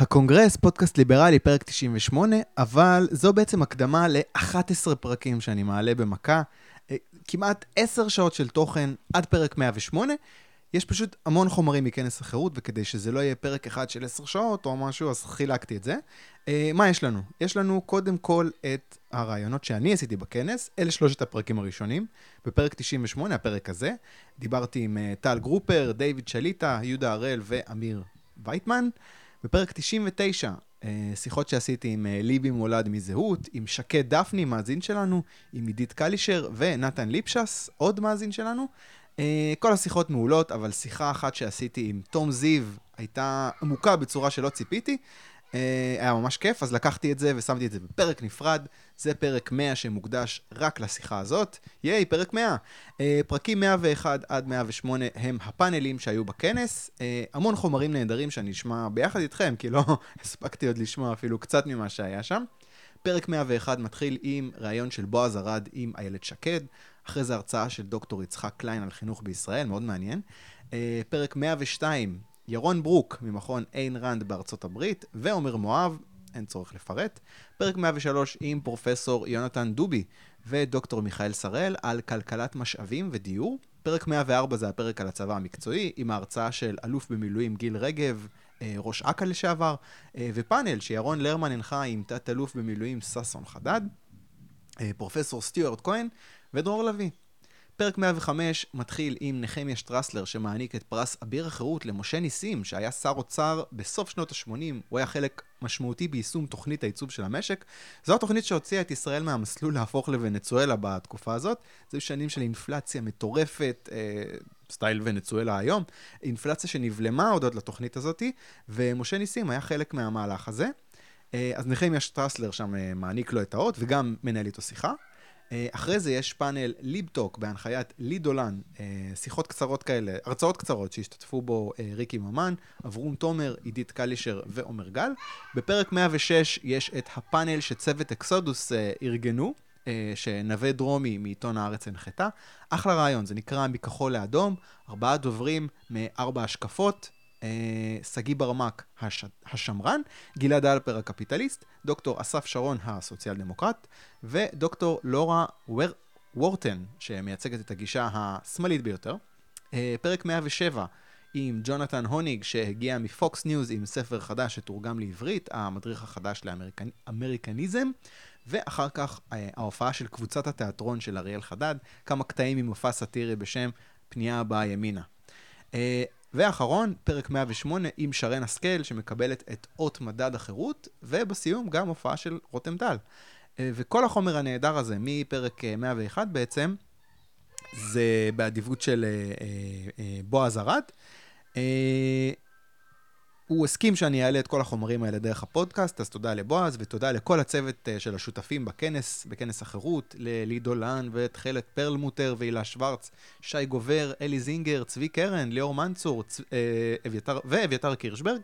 הקונגרס, פודקאסט ליברלי, פרק 98, אבל זו בעצם הקדמה ל-11 פרקים שאני מעלה במכה. אה, כמעט 10 שעות של תוכן עד פרק 108. יש פשוט המון חומרים מכנס החירות, וכדי שזה לא יהיה פרק אחד של 10 שעות או משהו, אז חילקתי את זה. Uh, מה יש לנו? יש לנו קודם כל את הראיונות שאני עשיתי בכנס, אלה שלושת הפרקים הראשונים. בפרק 98, הפרק הזה, דיברתי עם uh, טל גרופר, דיוויד שליטה, יהודה הראל ואמיר וייטמן. בפרק 99, אה, שיחות שעשיתי עם אה, ליבי מולד מזהות, עם שקד דפני, מאזין שלנו, עם עידית קלישר ונתן ליפשס, עוד מאזין שלנו. אה, כל השיחות מעולות, אבל שיחה אחת שעשיתי עם תום זיו הייתה עמוקה בצורה שלא ציפיתי. אה, היה ממש כיף, אז לקחתי את זה ושמתי את זה בפרק נפרד. זה פרק 100 שמוקדש רק לשיחה הזאת. ייי, פרק 100. אה, פרקים 101 עד 108 הם הפאנלים שהיו בכנס. אה, המון חומרים נהדרים שאני אשמע ביחד איתכם, כי לא הספקתי עוד לשמוע אפילו קצת ממה שהיה שם. פרק 101 מתחיל עם ראיון של בועז ארד עם איילת שקד. אחרי זה הרצאה של דוקטור יצחק קליין על חינוך בישראל, מאוד מעניין. פרק 102 ירון ברוק ממכון איין ראנד בארצות הברית, ועומר מואב, אין צורך לפרט. פרק 103 עם פרופסור יונתן דובי ודוקטור מיכאל שראל על כלכלת משאבים ודיור. פרק 104 זה הפרק על הצבא המקצועי, עם ההרצאה של אלוף במילואים גיל רגב, אה, ראש אכ"א לשעבר, אה, ופאנל שירון לרמן הנחה עם תת-אלוף במילואים ששון חדד, אה, פרופסור סטיוארט כהן ודרור לביא. פרק 105 מתחיל עם נחמיה שטרסלר שמעניק את פרס אביר החירות למשה ניסים שהיה שר אוצר בסוף שנות ה-80, הוא היה חלק משמעותי ביישום תוכנית העיצוב של המשק. זו התוכנית שהוציאה את ישראל מהמסלול להפוך לוונצואלה בתקופה הזאת. זה שנים של אינפלציה מטורפת, אה, סטייל ונצואלה היום, אינפלציה שנבלמה הודות לתוכנית הזאתי, ומשה ניסים היה חלק מהמהלך הזה. אה, אז נחמיה שטרסלר שם אה, מעניק לו את האות וגם מנהל איתו שיחה. אה, אחרי זה יש פאנל ליבטוק בהנחיית לידולן, אה, שיחות קצרות כאלה, הרצאות קצרות שהשתתפו בו אה, ריקי ממן, אברום תומר, עידית קלישר ועומר גל. בפרק 106 יש את הפאנל שצוות אקסודוס ארגנו. שנווה דרומי מעיתון הארץ הנחתה. אחלה ראיון, זה נקרא מכחול לאדום, ארבעה דוברים מארבע השקפות, שגיא ברמק הש... השמרן, גלעד אלפר הקפיטליסט, דוקטור אסף שרון הסוציאל דמוקרט, ודוקטור לורה וור... וורטן, שמייצגת את הגישה השמאלית ביותר. אה, פרק 107 עם ג'ונתן הוניג, שהגיע מפוקס ניוז עם ספר חדש שתורגם לעברית, המדריך החדש לאמריקניזם. ואחר כך אה, ההופעה של קבוצת התיאטרון של אריאל חדד, כמה קטעים ממופע סאטירי בשם פנייה הבאה ימינה. ואחרון, פרק 108 עם שרן השכל, שמקבלת את אות מדד החירות, ובסיום גם הופעה של רותם טל. אה, וכל החומר הנהדר הזה, מפרק 101 אה, בעצם, זה באדיבות של אה, בועז ארד. הוא הסכים שאני אעלה את כל החומרים האלה דרך הפודקאסט, אז תודה לבועז ותודה לכל הצוות uh, של השותפים בכנס, בכנס החירות, ללידו לן ותכלת פרלמוטר והילה שוורץ, שי גובר, אלי זינגר, צבי קרן, ליאור מנצור צ... uh, אביתר... ואביתר קירשברג.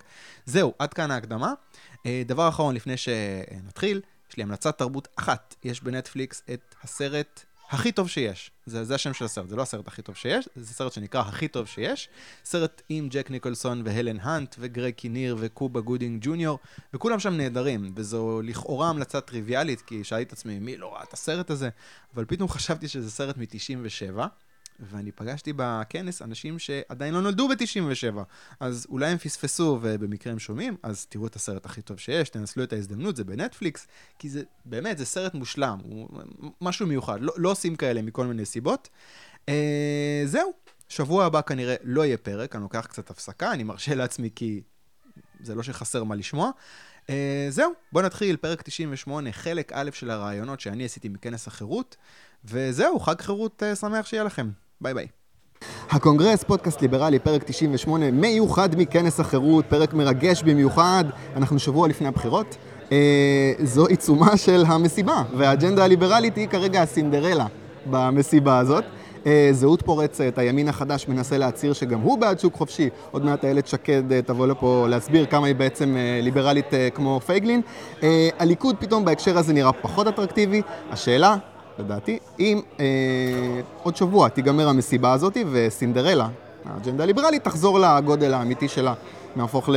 זהו, עד כאן ההקדמה. Uh, דבר אחרון לפני שנתחיל, יש לי המלצת תרבות אחת. יש בנטפליקס את הסרט הכי טוב שיש. זה, זה השם של הסרט, זה לא הסרט הכי טוב שיש, זה סרט שנקרא הכי טוב שיש. סרט עם ג'ק ניקולסון והלן האנט וגרג קיניר וקובה גודינג ג'וניור, וכולם שם נהדרים, וזו לכאורה המלצה טריוויאלית, כי שאלתי את עצמי, מי לא ראה את הסרט הזה? אבל פתאום חשבתי שזה סרט מ-97. ואני פגשתי בכנס אנשים שעדיין לא נולדו ב-97, אז אולי הם פספסו ובמקרה הם שומעים, אז תראו את הסרט הכי טוב שיש, תנצלו את ההזדמנות, זה בנטפליקס, כי זה באמת, זה סרט מושלם, הוא משהו מיוחד, לא, לא עושים כאלה מכל מיני סיבות. אה, זהו, שבוע הבא כנראה לא יהיה פרק, אני לוקח קצת הפסקה, אני מרשה לעצמי כי זה לא שחסר מה לשמוע. אה, זהו, בואו נתחיל, פרק 98, חלק א' של הראיונות שאני עשיתי מכנס החירות, וזהו, חג חירות אה, שמח שיהיה לכם. ביי ביי. הקונגרס, פודקאסט ליברלי, פרק 98, מיוחד מכנס החירות, פרק מרגש במיוחד, אנחנו שבוע לפני הבחירות. אה, זו עיצומה של המסיבה, והאג'נדה הליברלית היא כרגע הסינדרלה במסיבה הזאת. אה, זהות פורצת, הימין החדש מנסה להצהיר שגם הוא בעד שוק חופשי. עוד מעט איילת שקד אה, תבוא לפה להסביר כמה היא בעצם אה, ליברלית אה, כמו פייגלין. אה, הליכוד פתאום בהקשר הזה נראה פחות אטרקטיבי. השאלה, לדעתי, אם אה, עוד שבוע תיגמר המסיבה הזאת וסינדרלה, האג'נדה הליברלית תחזור לגודל האמיתי שלה, נהפוך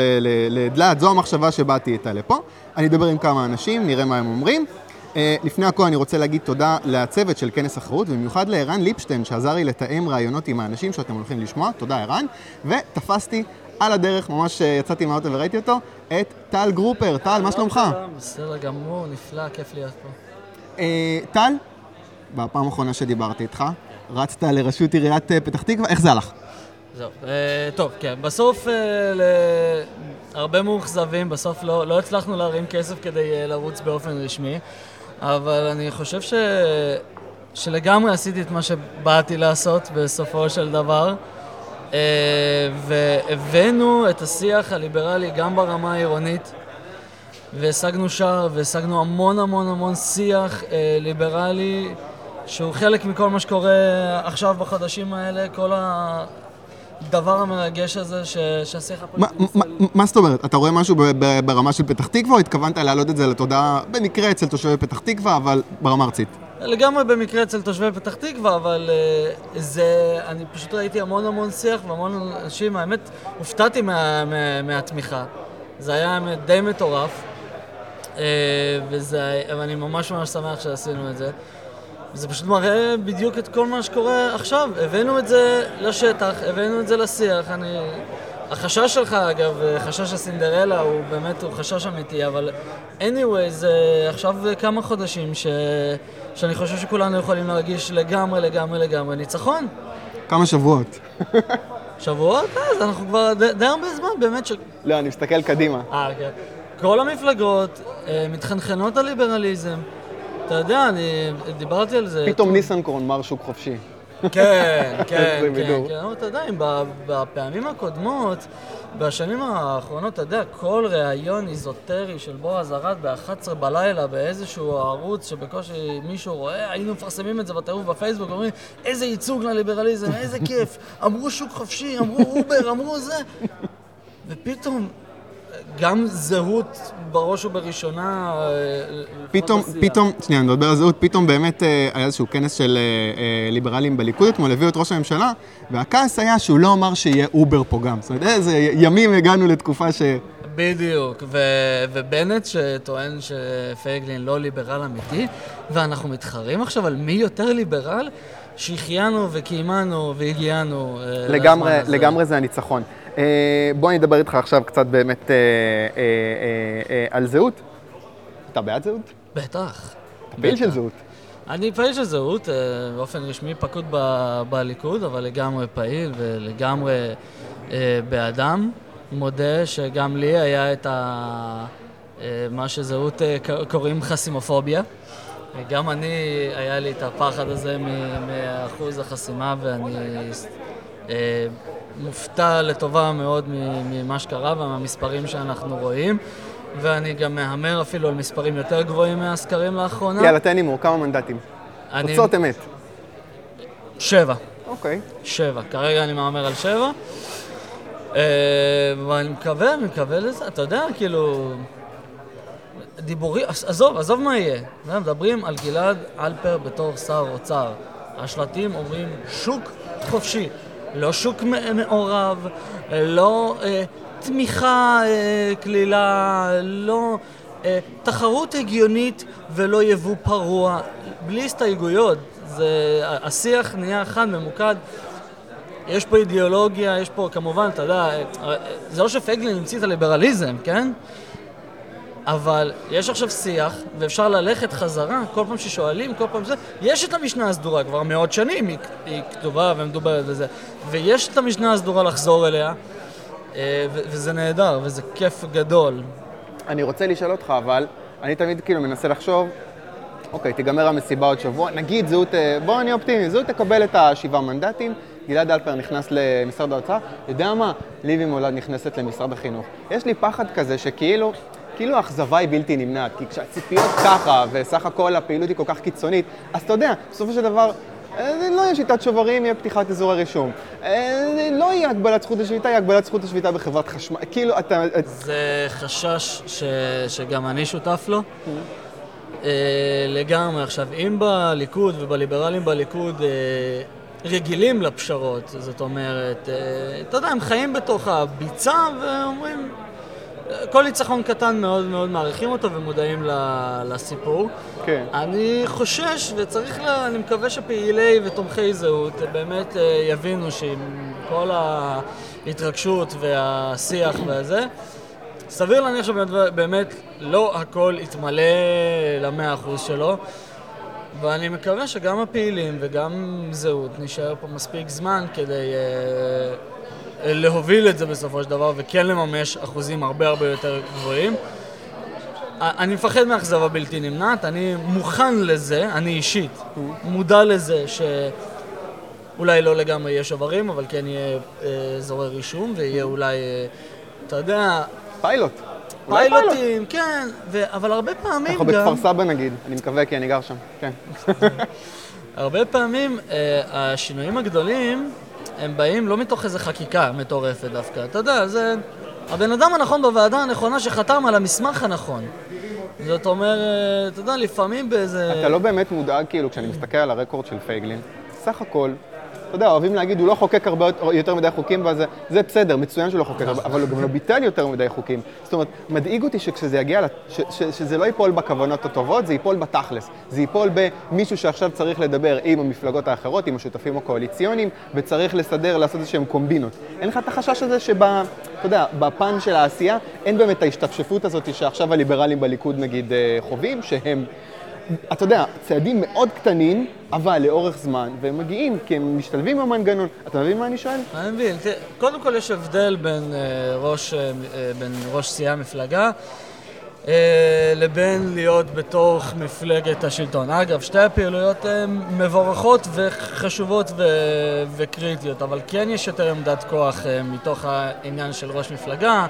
לדלעת. זו המחשבה שבאתי איתה לפה. אני אדבר עם כמה אנשים, נראה מה הם אומרים. Uh, לפני הכל אני רוצה להגיד תודה לצוות של כנס אחרות, ובמיוחד לערן ליפשטיין שעזר לי לתאם רעיונות עם האנשים שאתם הולכים לשמוע, תודה ערן, ותפסתי על הדרך, ממש יצאתי מהאוטו וראיתי אותו, את טל גרופר. טל, מה שלומך? בסדר גמור, נפלא, כיף להיות פה. Uh, טל, בפעם האחרונה שדיברתי איתך, רצת לראשות עיריית פתח תקווה, איך זה הלך? זהו, uh, טוב, כן, בסוף uh, להרבה מאוכזבים, בסוף לא, לא הצלחנו להרים כסף כדי לרוץ באופן רשמי. אבל אני חושב ש... שלגמרי עשיתי את מה שבאתי לעשות בסופו של דבר. אה, והבאנו את השיח הליברלי גם ברמה העירונית, והשגנו שער, והשגנו המון המון המון שיח אה, ליברלי, שהוא חלק מכל מה שקורה עכשיו בחודשים האלה, כל. הדבר המרגש הזה ש... שהשיח הפוליטי... מה זאת אומרת? אתה רואה משהו ברמה של פתח תקווה, או התכוונת להעלות את זה לתודעה במקרה אצל תושבי פתח תקווה, אבל ברמה ארצית? לגמרי במקרה אצל תושבי פתח תקווה, אבל uh, זה... אני פשוט ראיתי המון המון שיח והמון אנשים, האמת, הופתעתי מה, מה, מהתמיכה. זה היה די מטורף, uh, וזה... ואני ממש ממש שמח שעשינו את זה. זה פשוט מראה בדיוק את כל מה שקורה עכשיו. הבאנו את זה לשטח, הבאנו את זה לשיח. אני... החשש שלך, אגב, חשש הסינדרלה, הוא באמת, הוא חשש אמיתי, אבל anyway, זה עכשיו כמה חודשים ש... שאני חושב שכולנו יכולים להרגיש לגמרי, לגמרי, לגמרי ניצחון. כמה שבועות. שבועות? אז אנחנו כבר די, די הרבה זמן, באמת ש... לא, אני מסתכל קדימה. אה, כן. כל המפלגות אה, מתחנחנות על ליברליזם. אתה יודע, אני דיברתי על זה. פתאום ניסנקורן מר שוק חופשי. כן, כן, כן, כן, אבל אתה יודע, אם בפעמים הקודמות, בשנים האחרונות, אתה יודע, כל ראיון איזוטרי של בועז ארד ב-11 בלילה באיזשהו ערוץ שבקושי מישהו רואה, היינו מפרסמים את זה בטירוף בפייסבוק, אומרים, איזה ייצוג לליברליזם, איזה כיף, אמרו שוק חופשי, אמרו אובר, אמרו זה. ופתאום גם זהות בראש ובראשונה... אה, פתאום, פתאום, שנייה, אני מדבר על זהות, פתאום באמת אה, היה איזשהו כנס של אה, ליברלים בליכוד אתמול, הביאו את ראש הממשלה, והכעס היה שהוא לא אמר שיהיה אובר פה גם. זאת אומרת, איזה ימים הגענו לתקופה ש... בדיוק, ו- ובנט שטוען שפייגלין לא ליברל אמיתי, ואנחנו מתחרים עכשיו על מי יותר ליברל, שהחיינו וקיימנו והגיענו לגמרי, לגמרי זה הניצחון. אה, בוא אני אדבר איתך עכשיו קצת באמת אה, אה, על זהות. אתה בעד זהות? בטח. פעיל של זהות. אני פעיל של זהות, באופן רשמי פקוד בליכוד, אבל לגמרי פעיל ולגמרי באדם. מודה שגם לי היה את ה... מה שזהות קוראים חסימופוביה. גם אני, היה לי את הפחד הזה מאחוז החסימה, ואני מופתע לטובה מאוד ממה שקרה ומהמספרים שאנחנו רואים. ואני גם מהמר אפילו על מספרים יותר גבוהים מהסקרים לאחרונה. יאללה, תן הימור, כמה מנדטים? אני... תוצאות אמת. שבע. אוקיי. שבע. כרגע אני מהמר על שבע. אה, ואני מקווה, אני מקווה לזה, אתה יודע, כאילו... דיבורים, עזוב, עזוב מה יהיה. מדברים על גלעד אלפר בתור שר אוצר. השלטים אומרים שוק חופשי. לא שוק מעורב, לא אה, תמיכה אה, כלילה, לא אה, תחרות הגיונית ולא יבוא פרוע, בלי הסתייגויות. זה, השיח נהיה אחד, ממוקד. יש פה אידיאולוגיה, יש פה כמובן, אתה יודע, אה, זה לא שפייגלין המציא את הליברליזם, כן? אבל יש עכשיו שיח, ואפשר ללכת חזרה, כל פעם ששואלים, כל פעם זה, יש את המשנה הסדורה כבר מאות שנים, היא, היא כתובה ומדוברת וזה, ויש את המשנה הסדורה לחזור אליה, אה, וזה נהדר, וזה כיף גדול. אני רוצה לשאול אותך, אבל אני תמיד כאילו מנסה לחשוב, אוקיי, תיגמר המסיבה עוד שבוע, נגיד זהות, אה, בוא אני אופטימי, זהות תקבל את השבעה מנדטים, גלעד אלפר נכנס למשרד האוצר, יודע מה? ליבי מולד נכנסת למשרד החינוך. יש לי פחד כזה שכאילו... כאילו האכזבה היא בלתי נמנעת, כי כשהציפיות ככה, וסך הכל הפעילות היא כל כך קיצונית, אז אתה יודע, בסופו של דבר, אה, לא יהיה שיטת שוברים, יהיה פתיחת אזורי רישום. אה, לא יהיה הגבלת זכות השביתה, יהיה הגבלת זכות השביתה בחברת חשמל. כאילו, אתה... זה חשש ש... שגם אני שותף לו. Mm-hmm. לגמרי. עכשיו, אם בליכוד ובליברלים בליכוד רגילים לפשרות, זאת אומרת, אה, אתה יודע, הם חיים בתוך הביצה ואומרים, כל ניצחון קטן מאוד מאוד מעריכים אותו ומודעים לסיפור. כן. אני חושש וצריך, לה, אני מקווה שפעילי ותומכי זהות באמת אה, יבינו שעם כל ההתרגשות והשיח והזה, סביר להניח שבאמת לא הכל יתמלא למאה אחוז שלו. ואני מקווה שגם הפעילים וגם זהות נשאר פה מספיק זמן כדי אה, להוביל את זה בסופו של דבר וכן לממש אחוזים הרבה הרבה יותר גבוהים. אני מפחד מאכזבה בלתי נמנעת, אני מוכן לזה, אני אישית, מודע לזה שאולי לא לגמרי יהיה שוברים, אבל כן יהיה אה, אזורי רישום ויהיה אולי, אה, אתה יודע... פיילוט. פיילוטים, כן, ו... אבל הרבה פעמים אנחנו גם... אנחנו בכפר סבא נגיד, אני מקווה כי אני גר שם, כן. הרבה פעמים אה, השינויים הגדולים, הם באים לא מתוך איזו חקיקה מטורפת דווקא. אתה יודע, זה הבן אדם הנכון בוועדה הנכונה שחתם על המסמך הנכון. זאת אומרת, אתה יודע, לפעמים באיזה... אתה לא באמת מודאג, כאילו, כשאני מסתכל על הרקורד של פייגלין, סך הכל, אתה יודע, אוהבים להגיד, הוא לא חוקק הרבה יותר מדי חוקים, וזה זה בסדר, מצוין שהוא לא חוקק הרבה, אבל הוא גם לא ביטל יותר מדי חוקים. זאת אומרת, מדאיג אותי שכשזה יגיע, ש, ש, שזה לא ייפול בכוונות הטובות, זה ייפול בתכלס. זה ייפול במישהו שעכשיו צריך לדבר עם המפלגות האחרות, עם השותפים הקואליציוניים, וצריך לסדר, לעשות איזשהם קומבינות. אין לך את החשש הזה שב... אתה יודע, בפן של העשייה, אין באמת ההשתפשפות הזאת שעכשיו הליברלים בליכוד נגיד אה, חווים, שהם... אתה יודע, צעדים מאוד קטנים, אבל לאורך זמן, והם מגיעים כי הם משתלבים במנגנון. אתה מבין מה אני שואל? אני מבין. קודם כל יש הבדל בין אה, ראש, אה, בין ראש סיעה מפלגה אה, לבין להיות בתוך מפלגת השלטון. אגב, שתי הפעילויות הן מבורכות וחשובות ו- וקריטיות, אבל כן יש יותר עמדת כוח אה, מתוך העניין של ראש מפלגה,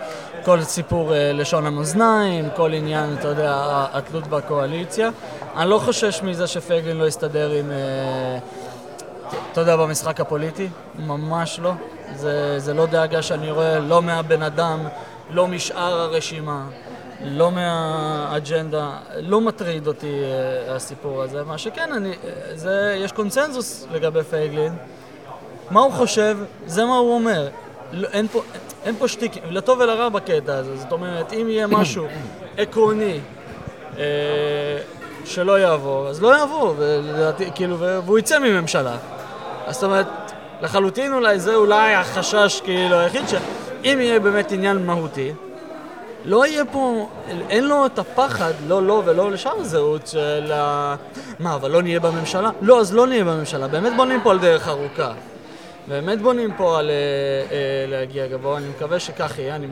כל סיפור אה, לשון המאזניים, כל עניין, אתה יודע, התלות בקואליציה. אני לא חושש מזה שפייגלין לא יסתדר עם... אתה יודע, במשחק הפוליטי, ממש לא. זה, זה לא דאגה שאני רואה לא מהבן אדם, לא משאר הרשימה. לא מהאג'נדה, לא מטריד אותי uh, הסיפור הזה. מה שכן, אני, זה, יש קונצנזוס לגבי פייגלין. מה הוא חושב, זה מה הוא אומר. לא, אין פה, אין פה שטיקים, לטוב ולרע בקטע הזה. זאת אומרת, אם יהיה משהו עקרוני uh, שלא יעבור, אז לא יעבור, ולדעתי, כאילו, והוא יצא מממשלה. אז זאת אומרת, לחלוטין אולי זה אולי החשש כאילו היחיד, שאם יהיה באמת עניין מהותי, לא יהיה פה, אין לו את הפחד, לא לו לא ולא לשאר הזהות של ה... מה, אבל לא נהיה בממשלה? לא, אז לא נהיה בממשלה. באמת בונים פה על דרך ארוכה. באמת בונים פה על אה, אה, להגיע גבוה, אני מקווה שכך יהיה. אני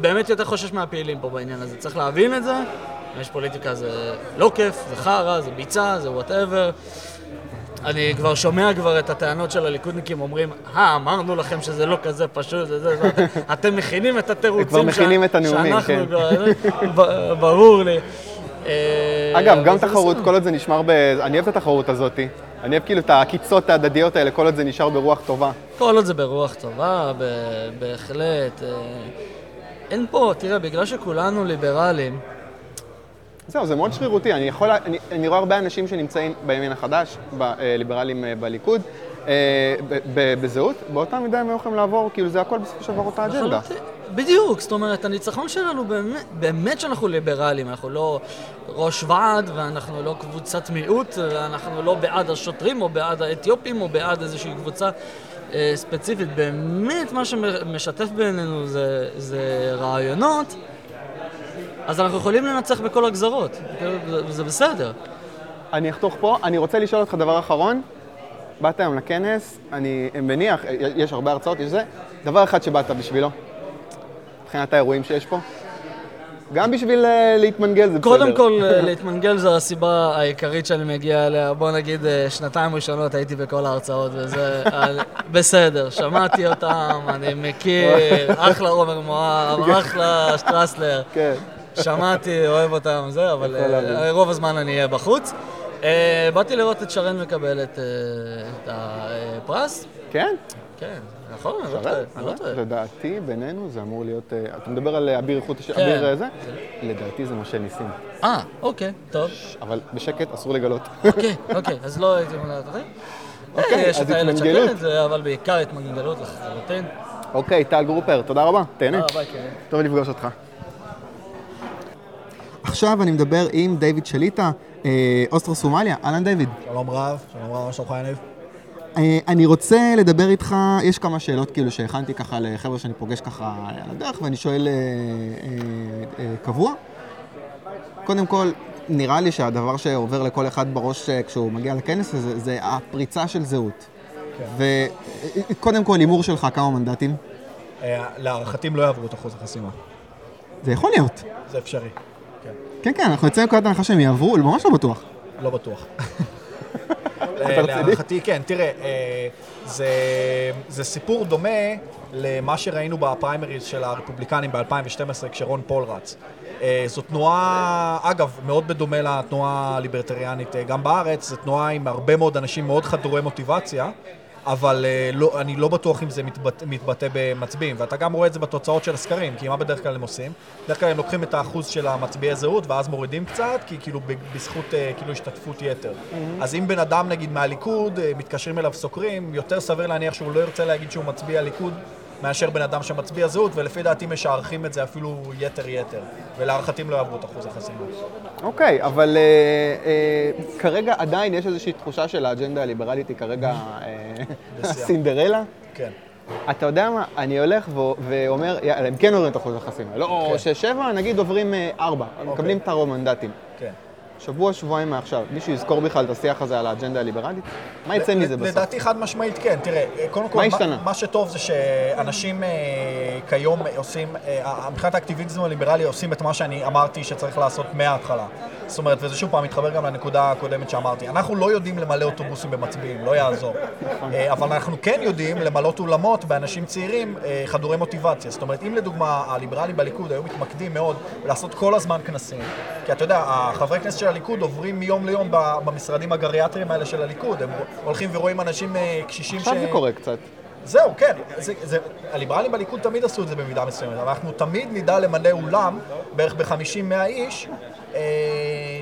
באמת יותר חושש מהפעילים פה בעניין הזה. צריך להבין את זה. יש פוליטיקה זה לא כיף, זה חרא, זה ביצה, זה וואטאבר. אני כבר שומע כבר את הטענות של הליכודניקים אומרים, אה, אמרנו לכם שזה לא כזה פשוט, זה, זה, אתם מכינים את התירוצים כבר מכינים את הנאומים, כן. ברור לי. אה, אגב, גם תחרות, כל עוד זה נשמר ב... אני אוהב את התחרות הזאת. אני אוהב כאילו את העקיצות ההדדיות האלה, כל עוד זה נשאר ברוח טובה. כל עוד זה ברוח טובה, בהחלט. אה, אין פה, תראה, בגלל שכולנו ליברלים, זהו, זה מאוד שרירותי. אני, יכול, אני, אני רואה הרבה אנשים שנמצאים בימין החדש, בליברלים אה, בליכוד, אה, בזהות, באותה מידה הם יכולים לעבור, כאילו זה הכל בסופו של דבר אותה אג'נדה. בדיוק, זאת אומרת, הניצחון שלנו באמת, באמת שאנחנו ליברלים, אנחנו לא ראש ועד, ואנחנו לא קבוצת מיעוט, ואנחנו לא בעד השוטרים, או בעד האתיופים, או בעד איזושהי קבוצה אה, ספציפית. באמת, מה שמשתף בינינו זה, זה רעיונות. אז אנחנו יכולים לנצח בכל הגזרות, זה בסדר. אני אחתוך פה, אני רוצה לשאול אותך דבר אחרון. באת היום לכנס, אני מניח, יש הרבה הרצאות, יש זה, דבר אחד שבאת בשבילו, מבחינת האירועים שיש פה. גם בשביל uh, להתמנגל זה קודם בסדר. קודם כל, uh, להתמנגל זו הסיבה העיקרית שאני מגיע אליה. בוא נגיד, uh, שנתיים ראשונות הייתי בכל ההרצאות, וזה בסדר, שמעתי אותם, אני מכיר, אחלה עומר מואב, אחלה שטרסלר. כן. שמעתי, אוהב אותם, זה, אבל uh, רוב הזמן אני אהיה בחוץ. Uh, באתי לראות את שרן מקבלת uh, את הפרס. כן? כן, נכון, אני לא טועה. לדעתי, בינינו זה אמור להיות... אתה מדבר על אביר איכות... אביר זה? לדעתי זה משה ניסים. אה, אוקיי, טוב. אבל בשקט, אסור לגלות. אוקיי, אוקיי, אז לא הייתי אוקיי, אז את איילת התמנגלות. שקד, זה- אבל בעיקר התמנגלות לחלוטין. אוקיי, טל גרופר, תודה רבה, תהנה. אה, ביי, כן. טוב לפגוש אותך. עכשיו אני מדבר עם דיוויד שליטה, אה, אוסטרו סומליה. אהלן דיוויד. שלום רב, שלום רב, מה שלומך יניב? אה, אני רוצה לדבר איתך, יש כמה שאלות כאילו שהכנתי ככה לחבר'ה שאני פוגש ככה על הדרך, ואני שואל אה, אה, אה, קבוע. קודם כל, נראה לי שהדבר שעובר לכל אחד בראש כשהוא מגיע לכנס הזה, זה הפריצה של זהות. וקודם כל, הימור שלך, כמה מנדטים? להערכתי הם לא יעברו את אחוז החסימה. זה יכול להיות. זה אפשרי. כן, כן, אנחנו יוצאים מנקודת הנחה שהם יעברו, ממש לא בטוח. לא בטוח. אה, להערכתי כן, תראה, אה, זה, זה סיפור דומה למה שראינו בפריימריז של הרפובליקנים ב-2012 כשרון פול רץ. אה, זו תנועה, אגב, מאוד בדומה לתנועה הליברטריאנית גם בארץ, זו תנועה עם הרבה מאוד אנשים מאוד חדורי מוטיבציה. אבל אה, לא, אני לא בטוח אם זה מתבטא, מתבטא במצביעים, ואתה גם רואה את זה בתוצאות של הסקרים, כי מה בדרך כלל הם עושים? בדרך כלל הם לוקחים את האחוז של המצביעי זהות, ואז מורידים קצת, כי כאילו בזכות אה, כאילו השתתפות יתר. אז אם בן אדם נגיד מהליכוד, אה, מתקשרים אליו סוקרים, יותר סביר להניח שהוא לא ירצה להגיד שהוא מצביע ליכוד. מאשר בן אדם שמצביע זהות, ולפי דעתי משערכים את זה אפילו יתר יתר, ולהערכתי הם לא יעברו את אחוז החסימה. אוקיי, אבל אה, אה, כרגע עדיין יש איזושהי תחושה של האג'נדה הליברלית היא כרגע בשיאה. סינדרלה. כן. אתה יודע מה, אני הולך ו- ואומר, יאללה, הם כן עוברים את אחוז החסימה. לא כן. שש, שבע, נגיד עוברים אה, ארבע, מקבלים את הרוב מנדטים. שבוע, שבועיים מעכשיו, מישהו יזכור בכלל את השיח הזה על האג'נדה הליברלית? מה יצא מזה בסוף? לדעתי חד משמעית כן. תראה, קודם כל, מה השתנה? מה שטוב זה שאנשים אה, כיום עושים, אה, מבחינת האקטיביזם הליברלי עושים את מה שאני אמרתי שצריך לעשות מההתחלה. זאת אומרת, וזה שוב פעם מתחבר גם לנקודה הקודמת שאמרתי. אנחנו לא יודעים למלא אוטובוסים במצביעים, לא יעזור. אה, אבל אנחנו כן יודעים למלא אולמות באנשים צעירים אה, חדורי מוטיבציה. זאת אומרת, אם לדוגמה הליברלים בליכוד היו מתמקדים מאוד לעשות כל הזמן כנסים, כי אתה יודע, החברי כנסת של הליכוד עוברים מיום ליום במשרדים הגריאטריים האלה של הליכוד. הם הולכים ורואים אנשים אה, קשישים עכשיו זה קורה קצת. זהו, כן. זה, זה, הליברלים בליכוד תמיד עשו את זה במידה מסוימת, אבל אנחנו תמיד נדע למלא אולם, בערך ב-50-100 איש,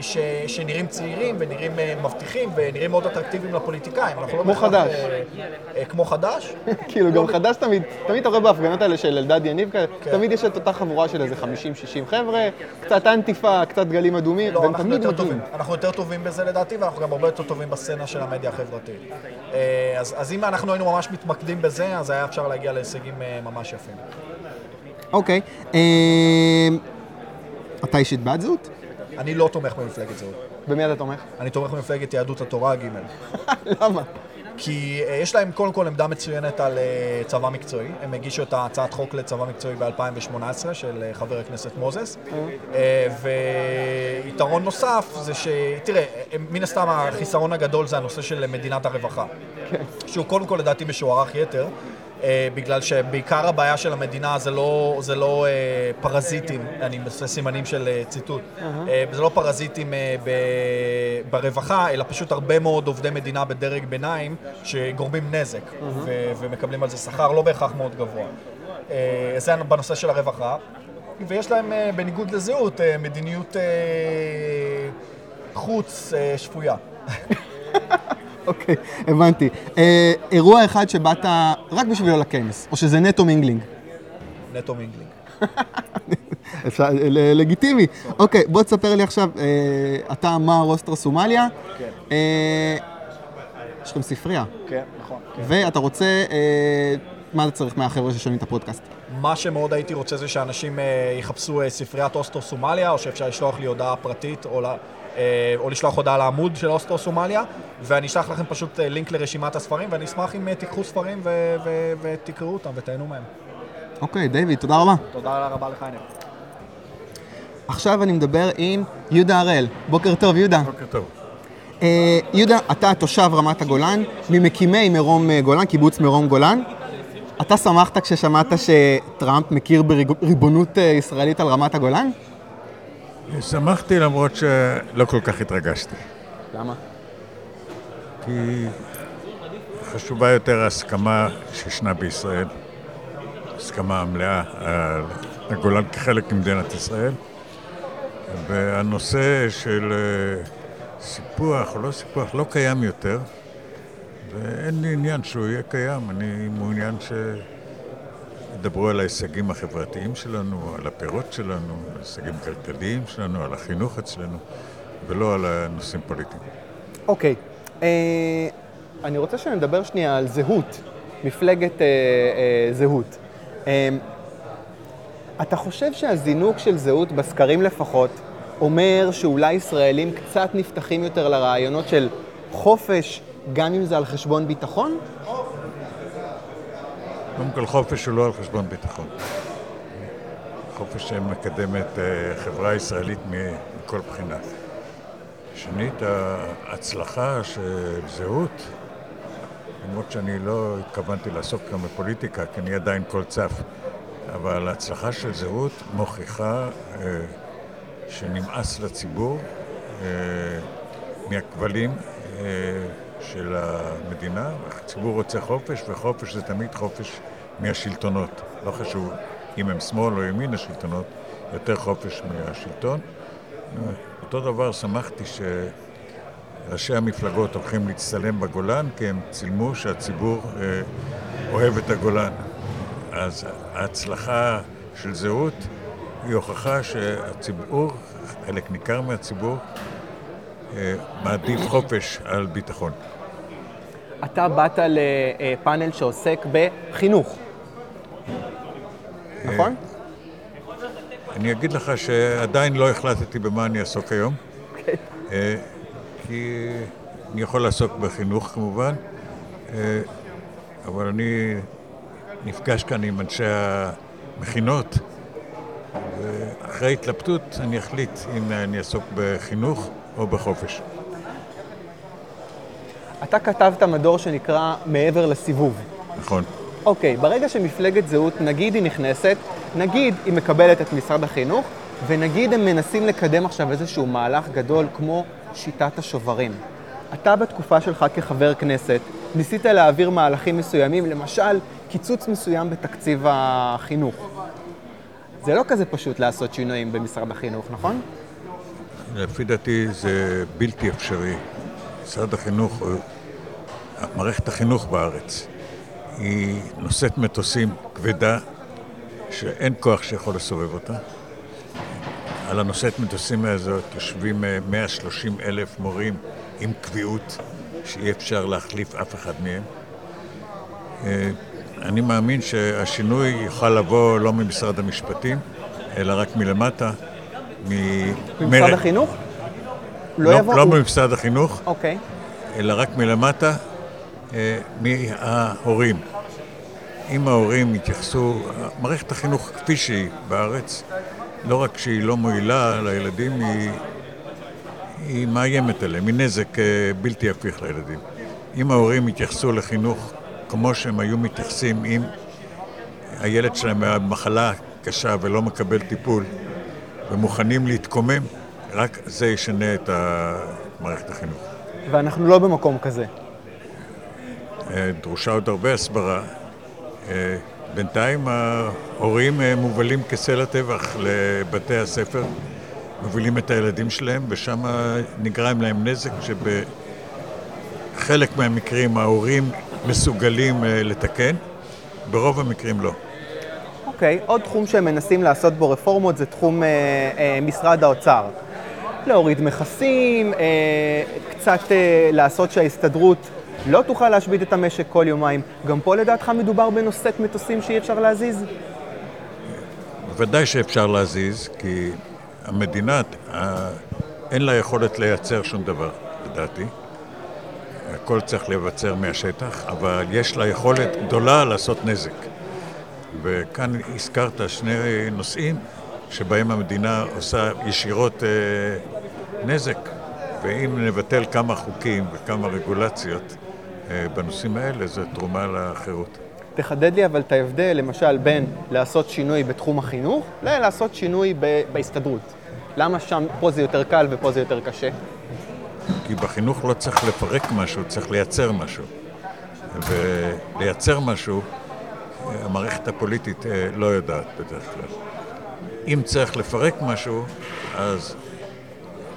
ש, שנראים צעירים ונראים אה, מבטיחים ונראים מאוד אטרקטיביים לפוליטיקאים. אנחנו לא כמו חד"ש. אה, אה, כמו חד"ש? כאילו, גם חדש תמיד, תמיד אתה רואה בהפגנות האלה של אלדד יניב כאלה, כן. תמיד יש את אותה חבורה של איזה 50-60 חבר'ה, קצת אנטיפה, קצת דגלים אדומים, לא, והם אנחנו תמיד. טובים. אנחנו יותר טובים בזה לדעתי, ואנחנו גם הרבה יותר טובים בסצנה של המדיה החברתית. אה, אז, אז אם אנחנו היינו ממש מתמקדים בזה, אז היה אפשר להגיע להישגים אה, ממש יפים. אוקיי. אה, אתה אישית בעד זהות? אני לא תומך במפלגת זהות. במי אתה תומך? אני תומך במפלגת יהדות התורה ג'. למה? כי אה, יש להם קודם כל עמדה מצוינת על אה, צבא מקצועי. הם הגישו את ההצעת חוק לצבא מקצועי ב-2018 של אה, חבר הכנסת מוזס. ויתרון נוסף זה ש... תראה, מן הסתם החיסרון הגדול זה הנושא של מדינת הרווחה. שהוא קודם כל לדעתי משוערך יתר. אה, בגלל שבעיקר הבעיה של המדינה זה לא, זה לא אה, פרזיטים, אני עושה סימנים של אה, ציטוט, אה, זה לא פרזיטים אה, ב, ברווחה, אלא פשוט הרבה מאוד עובדי מדינה בדרג ביניים שגורמים נזק ו, ומקבלים על זה שכר לא בהכרח מאוד גבוה. אה, זה בנושא של הרווחה, ויש להם, אה, בניגוד לזהות, אה, מדיניות אה, חוץ אה, שפויה. אוקיי, הבנתי. אה, אירוע אחד שבאת רק בשבילו לכנס, או שזה נטו mingling. נטו mingling. אפשר, ל- לגיטימי. אוקיי, בוא תספר לי עכשיו, אה, אתה מר אוסטרו סומליה. כן. אה, יש לכם ספרייה, כן, נכון. ואתה רוצה, אה, מה אתה צריך מהחבר'ה ששומעים את הפודקאסט? מה שמאוד הייתי רוצה זה שאנשים אה, יחפשו אה, ספריית אוסטרו סומליה, או שאפשר לשלוח לי הודעה פרטית, או, אה, או לשלוח הודעה לעמוד של אוסטרו סומליה, ואני אשלח לכם פשוט אה, לינק לרשימת הספרים, ואני אשמח אם אה, תיקחו ספרים ו- ו- ותקראו אותם ותהנו מהם. אוקיי, דיוויד, תודה רבה. תודה רבה לך, עינב. עכשיו אני מדבר עם יהודה הראל. בוקר טוב, יהודה. בוקר טוב. אה, יהודה, אתה תושב רמת הגולן, ממקימי מרום אה, גולן, קיבוץ מרום גולן. אתה שמחת כששמעת שטראמפ מכיר בריבונות אה, ישראלית על רמת הגולן? שמחתי למרות שלא כל כך התרגשתי. למה? כי חשובה יותר ההסכמה שישנה בישראל, הסכמה מלאה על הגולן כחלק ממדינת ישראל, והנושא של אה, סיפוח או לא סיפוח לא קיים יותר, ואין לי עניין שהוא יהיה קיים, אני מעוניין שידברו על ההישגים החברתיים שלנו, על הפירות שלנו, על ההישגים הכלכליים שלנו, על החינוך אצלנו, ולא על הנושאים פוליטיים. אוקיי, אה, אני רוצה שנדבר שנייה על זהות, מפלגת אה, אה, זהות. אה, אתה חושב שהזינוק של זהות, בסקרים לפחות, אומר שאולי ישראלים קצת נפתחים יותר לרעיונות של חופש, גם אם זה על חשבון ביטחון? קודם כל, חופש הוא לא על חשבון ביטחון. חופש שמקדם את החברה הישראלית מכל בחינה. שנית, ההצלחה של זהות, למרות שאני לא התכוונתי לעסוק כאן בפוליטיקה, כי אני עדיין קול צף, אבל ההצלחה של זהות מוכיחה אה, שנמאס לציבור אה, מהכבלים אה, של המדינה. הציבור רוצה חופש, וחופש זה תמיד חופש מהשלטונות. לא חשוב אם הם שמאל או ימין השלטונות, יותר חופש מהשלטון. אותו דבר שמחתי שראשי המפלגות הולכים להצטלם בגולן, כי הם צילמו שהציבור אה, אוהב את הגולן. אז ההצלחה של זהות היא הוכחה שהציבור, חלק ניכר מהציבור, אה, מעדיף חופש על ביטחון. אתה באת לפאנל שעוסק בחינוך, נכון? אני אגיד לך שעדיין לא החלטתי במה אני אעסוק היום. אוקיי. אה, כי אני יכול לעסוק בחינוך כמובן, אה, אבל אני נפגש כאן עם אנשי המכינות, ואחרי התלבטות אני אחליט אם אני אעסוק בחינוך או בחופש. אתה כתבת מדור שנקרא מעבר לסיבוב. נכון. אוקיי, ברגע שמפלגת זהות, נגיד היא נכנסת, נגיד היא מקבלת את משרד החינוך, ונגיד הם מנסים לקדם עכשיו איזשהו מהלך גדול כמו שיטת השוברים. אתה בתקופה שלך כחבר כנסת, ניסית להעביר מהלכים מסוימים, למשל קיצוץ מסוים בתקציב החינוך. זה לא כזה פשוט לעשות שינויים במשרד החינוך, נכון? לפי דעתי זה בלתי אפשרי. משרד החינוך, מערכת החינוך בארץ, היא נושאת מטוסים כבדה, שאין כוח שיכול לסובב אותה. על הנושאת מטוסים הזאת יושבים 130 אה, אלף מורים עם קביעות, שאי אפשר להחליף אף אחד מהם. אה, אני מאמין שהשינוי יוכל לבוא לא ממשרד המשפטים, אלא רק מלמטה. ממשרד החינוך? לא, לא, יבוא... לא ממשרד החינוך, אוקיי. אלא רק מלמטה, מההורים. אם ההורים יתייחסו, מערכת החינוך כפי שהיא בארץ, לא רק שהיא לא מועילה לילדים, היא, היא מאיימת עליהם, היא נזק אה, בלתי הפיך לילדים. אם ההורים יתייחסו לחינוך כמו שהם היו מתייחסים אם הילד שלהם היה במחלה קשה ולא מקבל טיפול ומוכנים להתקומם, רק זה ישנה את מערכת החינוך. ואנחנו לא במקום כזה. אה, דרושה עוד הרבה הסברה. אה, בינתיים ההורים אה, מובלים כסלע טבח לבתי הספר, מובילים את הילדים שלהם, ושם נגרם להם נזק שבחלק מהמקרים ההורים מסוגלים לתקן, ברוב המקרים לא. אוקיי, okay, עוד תחום שהם מנסים לעשות בו רפורמות זה תחום אה, אה, משרד האוצר. להוריד מכסים, אה, קצת אה, לעשות שההסתדרות לא תוכל להשבית את המשק כל יומיים. גם פה לדעתך מדובר בנושאת מטוסים שאי אפשר להזיז? בוודאי שאפשר להזיז, כי המדינה, אין לה יכולת לייצר שום דבר, לדעתי. הכל צריך לבצר מהשטח, אבל יש לה יכולת גדולה לעשות נזק. וכאן הזכרת שני נושאים שבהם המדינה עושה ישירות אה, נזק. ואם נבטל כמה חוקים וכמה רגולציות אה, בנושאים האלה, זו תרומה לחירות. תחדד לי אבל את ההבדל, למשל, בין לעשות שינוי בתחום החינוך ללעשות שינוי ב- בהסתדרות. למה שם, פה זה יותר קל ופה זה יותר קשה? כי בחינוך לא צריך לפרק משהו, צריך לייצר משהו. ולייצר משהו, המערכת הפוליטית אה, לא יודעת בדרך כלל. אם צריך לפרק משהו, אז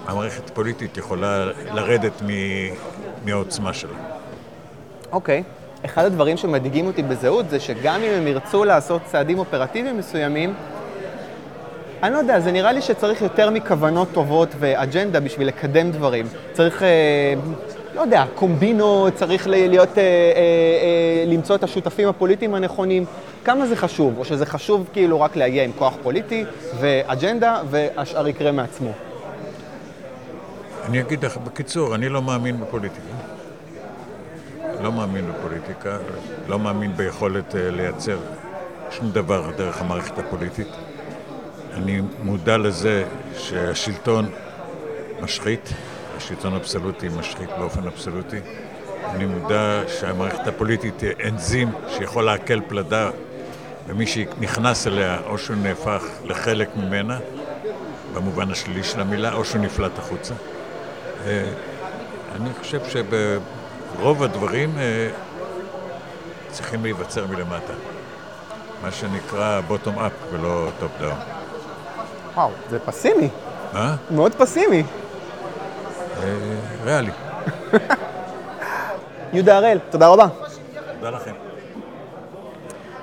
המערכת הפוליטית יכולה לרדת מהעוצמה שלה. אוקיי. אחד הדברים שמדאיגים אותי בזהות זה שגם אם הם ירצו לעשות צעדים אופרטיביים מסוימים, אני לא יודע, זה נראה לי שצריך יותר מכוונות טובות ואג'נדה בשביל לקדם דברים. צריך, אה, לא יודע, קומבינות, צריך להיות, אה, אה, אה, למצוא את השותפים הפוליטיים הנכונים. כמה זה חשוב? או שזה חשוב כאילו רק להגיע עם כוח פוליטי ואג'נדה, והשאר יקרה מעצמו. אני אגיד לך, בקיצור, אני לא מאמין בפוליטיקה. לא מאמין בפוליטיקה, לא מאמין ביכולת אה, לייצר שום דבר דרך המערכת הפוליטית. אני מודע לזה שהשלטון משחית, השלטון האבסולוטי משחית באופן אבסולוטי. אני מודע שהמערכת הפוליטית היא אנזים שיכול לעכל פלדה ומי שנכנס אליה או שהוא נהפך לחלק ממנה, במובן השלילי של המילה, או שהוא נפלט החוצה. אה, אני חושב שברוב הדברים אה, צריכים להיווצר מלמטה. מה שנקרא bottom up ולא top down. וואו, זה פסימי. מה? מאוד פסימי. אה, ריאלי. יהודה הראל, תודה רבה. תודה לכם.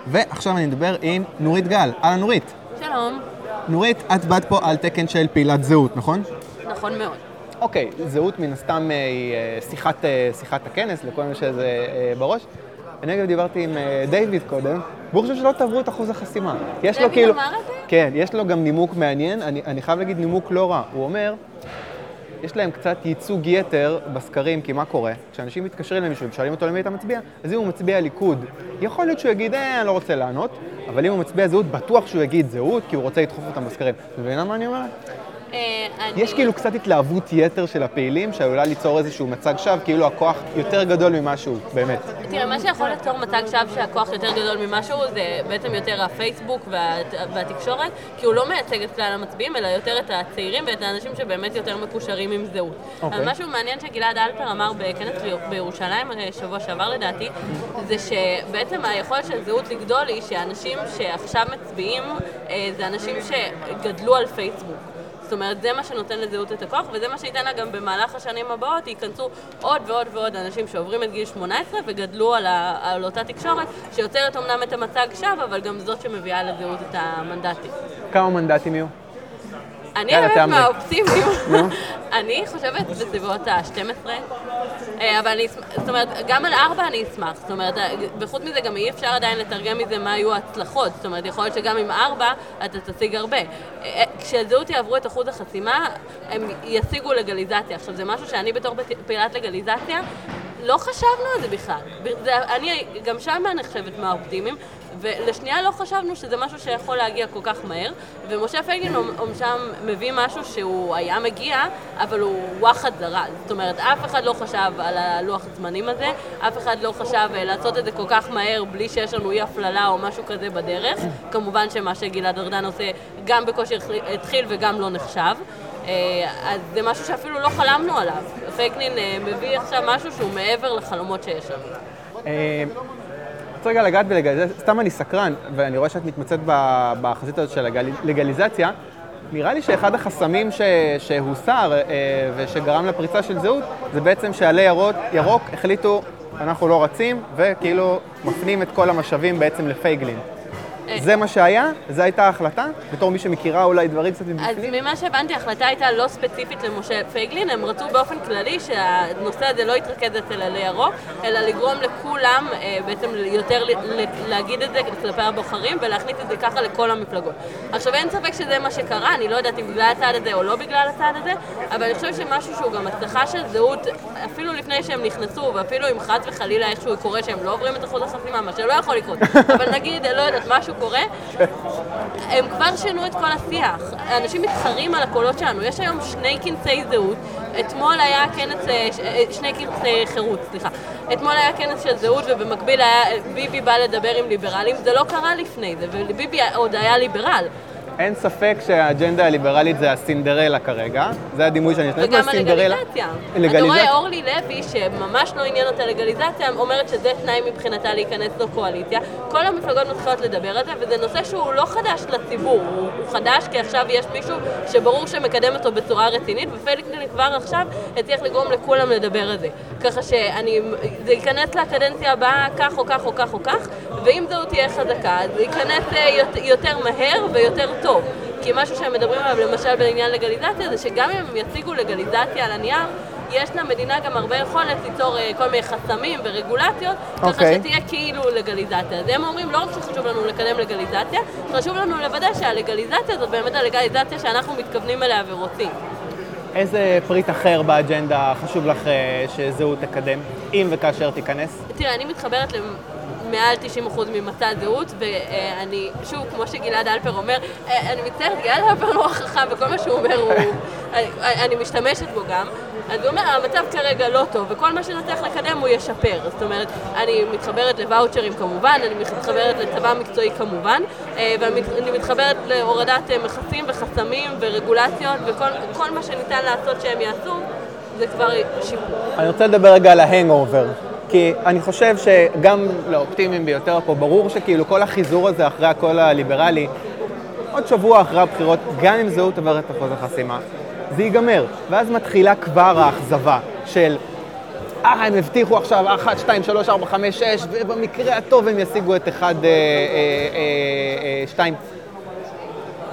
ועכשיו אני אדבר עם נורית גל. אהלן נורית. שלום. נורית, את באת פה על תקן של פעילת זהות, נכון? נכון מאוד. אוקיי, זהות מן הסתם אה, היא אה, שיחת, אה, שיחת הכנס, לכל מי שזה בראש. אני אגב דיברתי עם דיוויד קודם, והוא חושב שלא תעברו את אחוז החסימה. יש לו כאילו... אמר את זה? כן, יש לו גם נימוק מעניין, אני, אני חייב להגיד נימוק לא רע. הוא אומר, יש להם קצת ייצוג יתר בסקרים, כי מה קורה? כשאנשים מתקשרים למישהו ושואלים אותו למי אתה מצביע, אז אם הוא מצביע ליכוד, יכול להיות שהוא יגיד, אה, אני לא רוצה לענות, אבל אם הוא מצביע זהות, בטוח שהוא יגיד זהות, כי הוא רוצה לדחוף אותם בסקרים. מבינה מה אני אומרת? אה, יש כאילו קצת התלהבות יתר של הפעילים, שעלולה ליצור איזשהו מצג שווא, כאילו הכוח יותר גדול ממה שהוא, באמת. תראה, מה שיכול ליצור מצג שווא שהכוח יותר גדול ממה שהוא, זה בעצם יותר הפייסבוק וה... והתקשורת, כי הוא לא מייצג את כלל המצביעים, אלא יותר את הצעירים ואת האנשים שבאמת יותר מקושרים עם זהות. Okay. אוקיי. אבל משהו מעניין שגלעד אלפר אמר בכנס בירושלים, אה, שבוע שעבר לדעתי, זה שבעצם היכולת של זהות לגדול היא שאנשים שעכשיו מצביעים, אה, זה אנשים שגדלו על פייסבוק. אומרת, זה מה שנותן לזהות את הכוח, וזה מה שייתן לה גם במהלך השנים הבאות, ייכנסו עוד ועוד ועוד אנשים שעוברים את גיל 18 וגדלו על, ה, על אותה תקשורת, שיוצרת אמנם את המצג שווא, אבל גם זאת שמביאה לזהות את המנדטים. כמה מנדטים יהיו? אני האמת מהאופטימיים. אני חושבת בסביבות ה-12, אה, אבל אני, זאת אומרת, גם על 4 אני אשמח. זאת אומרת, וחוץ מזה גם אי אפשר עדיין לתרגם מזה מה היו ההצלחות. זאת אומרת, יכול להיות שגם עם 4 אתה תשיג הרבה. אה, כשהזהות יעברו את אחוז החסימה, הם ישיגו לגליזציה. עכשיו, זה משהו שאני בתור פעילת לגליזציה, לא חשבנו על זה בכלל. זה, אני גם שם נחשבת מהאופטימיים, ולשנייה לא חשבנו שזה משהו שיכול להגיע כל כך מהר, ומשה פייגלין שם מביא משהו שהוא היה מגיע, אבל הוא וואחד זרז. זאת אומרת, אף אחד לא חשב על הלוח הזמנים הזה, אף אחד לא חשב אה, לעשות את זה כל כך מהר בלי שיש לנו אי הפללה או משהו כזה בדרך. כמובן שמה שגלעד ארדן עושה גם בקושי התחיל וגם לא נחשב. אה, אז זה משהו שאפילו לא חלמנו עליו. פייגלין אה, מביא עכשיו משהו שהוא מעבר לחלומות שיש לנו. רוצה רגע לגעת בלגליזציה, סתם אני סקרן, ואני רואה שאת מתמצאת בחזית הזאת של הלגליזציה. נראה לי שאחד החסמים ש... שהוסר אה, ושגרם לפריצה של זהות, זה בעצם שעלי ירוק, ירוק החליטו, אנחנו לא רצים, וכאילו מפנים את כל המשאבים בעצם לפייגלין. זה מה שהיה? זו הייתה ההחלטה? בתור מי שמכירה אולי דברים קצת מבפנים? אז ממה שהבנתי, ההחלטה הייתה לא ספציפית למשה פייגלין, הם רצו באופן כללי שהנושא הזה לא יתרכז אצל עלי ירוק, אלא לגרום לכולם אה, בעצם יותר להגיד את זה כלפי הבוחרים ולהכניס את זה ככה לכל המפלגות. עכשיו אין ספק שזה מה שקרה, אני לא יודעת אם בגלל הצעד הזה או לא בגלל הצעד הזה, אבל אני חושבת שמשהו שהוא גם הצלחה של זהות, אפילו לפני שהם נכנסו, ואפילו אם חס וחלילה איכשהו קורה שהם לא עוברים את אחוז החסימה, מה שלא יכול לקרות, אבל נגיד, לא יודעת, משהו קורה, הם כבר שינו את כל השיח. אנשים מתחרים על הקולות שלנו. יש היום שני כנסי זהות. אתמול היה כנס, אה, אה, שני כנסי חירות, סליחה. אתמול היה כנס של זהות ובמקביל היה, ביבי בא לדבר עם ליברלים. זה לא קרה לפני זה, וביבי עוד היה ליברל. אין ספק שהאג'נדה הליברלית זה הסינדרלה כרגע, זה הדימוי שאני נותנת וגם הלגליזציה. אתה רואה אורלי לוי, שממש לא עניין אותה לגליזציה, אומרת שזה תנאי מבחינתה להיכנס לקואליציה. כל המפלגות מתחילות לדבר על זה, וזה נושא שהוא לא חדש לציבור, הוא, הוא חדש כי עכשיו יש מישהו שברור שמקדם אותו בצורה רצינית, ופליקלין כבר עכשיו הצליח לגרום לכולם לדבר על זה. ככה שאני, זה ייכנס לקדנציה הבאה כך או כך או כך או כך, ואם זו תהיה חזקה, זה ייכנס אה, יותר מהר ויותר טוב. כי משהו שהם מדברים עליו, למשל בעניין לגליזציה, זה שגם אם הם יציגו לגליזציה על הנייר, יש למדינה גם הרבה יכולת ליצור uh, כל מיני חסמים ורגולציות, okay. ככה אוקיי. שתהיה כאילו לגליזציה. אז הם אומרים, לא רק שחשוב לנו לקדם לגליזציה, חשוב לנו לוודא שהלגליזציה הזאת באמת הלגליזציה שאנחנו מתכוונים אליה ורוצים. איזה פריט אחר באג'נדה חשוב לך אה, שזהות תקדם, אם וכאשר תיכנס? תראה, אני מתחברת מעל 90% ממצע הזהות, ואני, שוב, כמו שגלעד אלפר אומר, אה, אני מצטערת, גלעד אלפר לא חכם, וכל מה שהוא אומר הוא... אני משתמשת בו גם. אז הוא אומר, המצב כרגע לא טוב, וכל מה שנצליח לקדם הוא ישפר. זאת אומרת, אני מתחברת לוואוצ'רים כמובן, אני מתחברת לצבא מקצועי כמובן, אה, ואני מתחברת להורדת אה, מכסים וחסמים ורגולציות, וכל מה שניתן לעשות שהם יעשו, זה כבר שיפור. אני רוצה לדבר רגע על ה hangover. כי אני חושב שגם לאופטימיים ביותר פה, ברור שכאילו כל החיזור הזה אחרי הקול הליברלי, עוד שבוע אחרי הבחירות, גם אם זהות עוברת אחוז החסימה, זה ייגמר. ואז מתחילה כבר האכזבה של, אה, הם הבטיחו עכשיו 1, 2, 3, 4, 5, 6, ובמקרה הטוב הם ישיגו את 1, 2.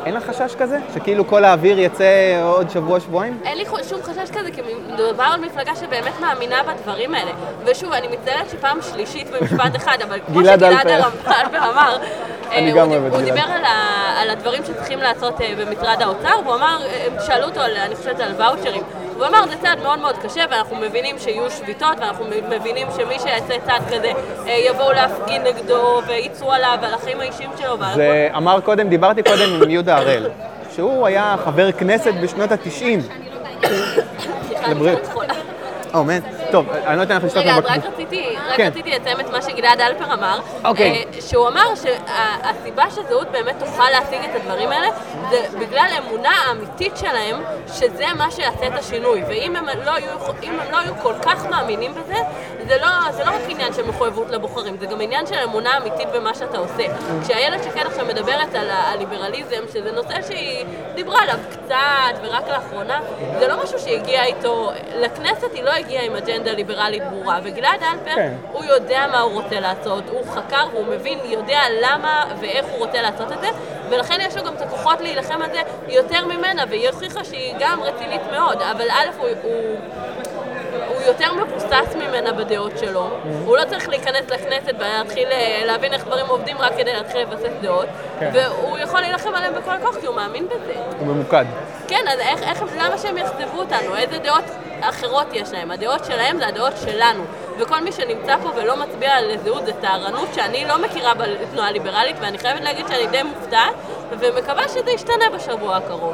אין לך חשש כזה? שכאילו כל האוויר יצא עוד שבוע, שבועיים? אין לי שום חשש כזה, כי מדובר על מפלגה שבאמת מאמינה בדברים האלה. ושוב, אני מצטערת שפעם שלישית במשפט אחד, אבל כמו שגלעד אלפר אמר, אני גם אוהב את גלעד. הוא דיבר על, ה, על הדברים שצריכים לעשות אה, במשרד האוצר, והוא אמר, אה, שאלו אותו, אני חושבת, על ואוצ'רים. הוא אמר, זה צעד מאוד מאוד קשה, ואנחנו מבינים שיהיו שביתות, ואנחנו מבינים שמי שיעשה צעד כזה, אה, יבואו להפגין נגדו, וייצרו עליו, ועל החיים האישיים שלו. זה אמר קודם, דיברתי קודם עם יהודה הראל, שהוא היה חבר כנסת בשנות ה-90. סליחה, אני חולה. אומן. טוב, אני לא אתן לך לשתות רגע, רק רציתי, רק כן. רציתי לציין את מה שגלעד אלפר אמר. אוקיי. אה, שהוא אמר שהסיבה שזהות באמת תוכל להשיג את הדברים האלה, זה בגלל אמונה האמיתית שלהם, שזה מה שיעשה את השינוי. ואם הם לא יהיו, הם לא יהיו כל כך מאמינים בזה, זה לא, זה לא רק עניין של מחויבות לבוחרים, זה גם עניין של אמונה אמיתית במה שאתה עושה. כשאיילת שקד עכשיו מדברת על הליברליזם, שזה נושא שהיא דיברה עליו קצת ורק לאחרונה, זה לא משהו שהגיע איתו, לכנסת היא לא הגיעה עם אג'נדה. אג'נדה ליברלית ברורה, וגלעד אלפר, כן. הוא יודע מה הוא רוצה לעשות, הוא חקר והוא מבין, יודע למה ואיך הוא רוצה לעשות את זה, ולכן יש לו גם את הכוחות להילחם על זה יותר ממנה, והיא הוכיחה שהיא גם רצינית מאוד, אבל א', הוא... הוא הוא יותר מבוסס ממנה בדעות שלו. Mm-hmm. הוא לא צריך להיכנס לכנסת ולהתחיל אה, להבין איך דברים עובדים רק כדי להתחיל לבסס דעות. כן. והוא יכול להילחם עליהם בכל הכוח כי הוא מאמין בזה. הוא ממוקד. כן, אז איך, איך, למה שהם יכתבו אותנו? איזה דעות אחרות יש להם? הדעות שלהם זה הדעות שלנו. וכל מי שנמצא פה ולא מצביע על זהות זה טהרנות שאני לא מכירה בתנועה ליברלית, ואני חייבת להגיד שאני די מופתעת, ומקווה שזה ישתנה בשבוע הקרוב.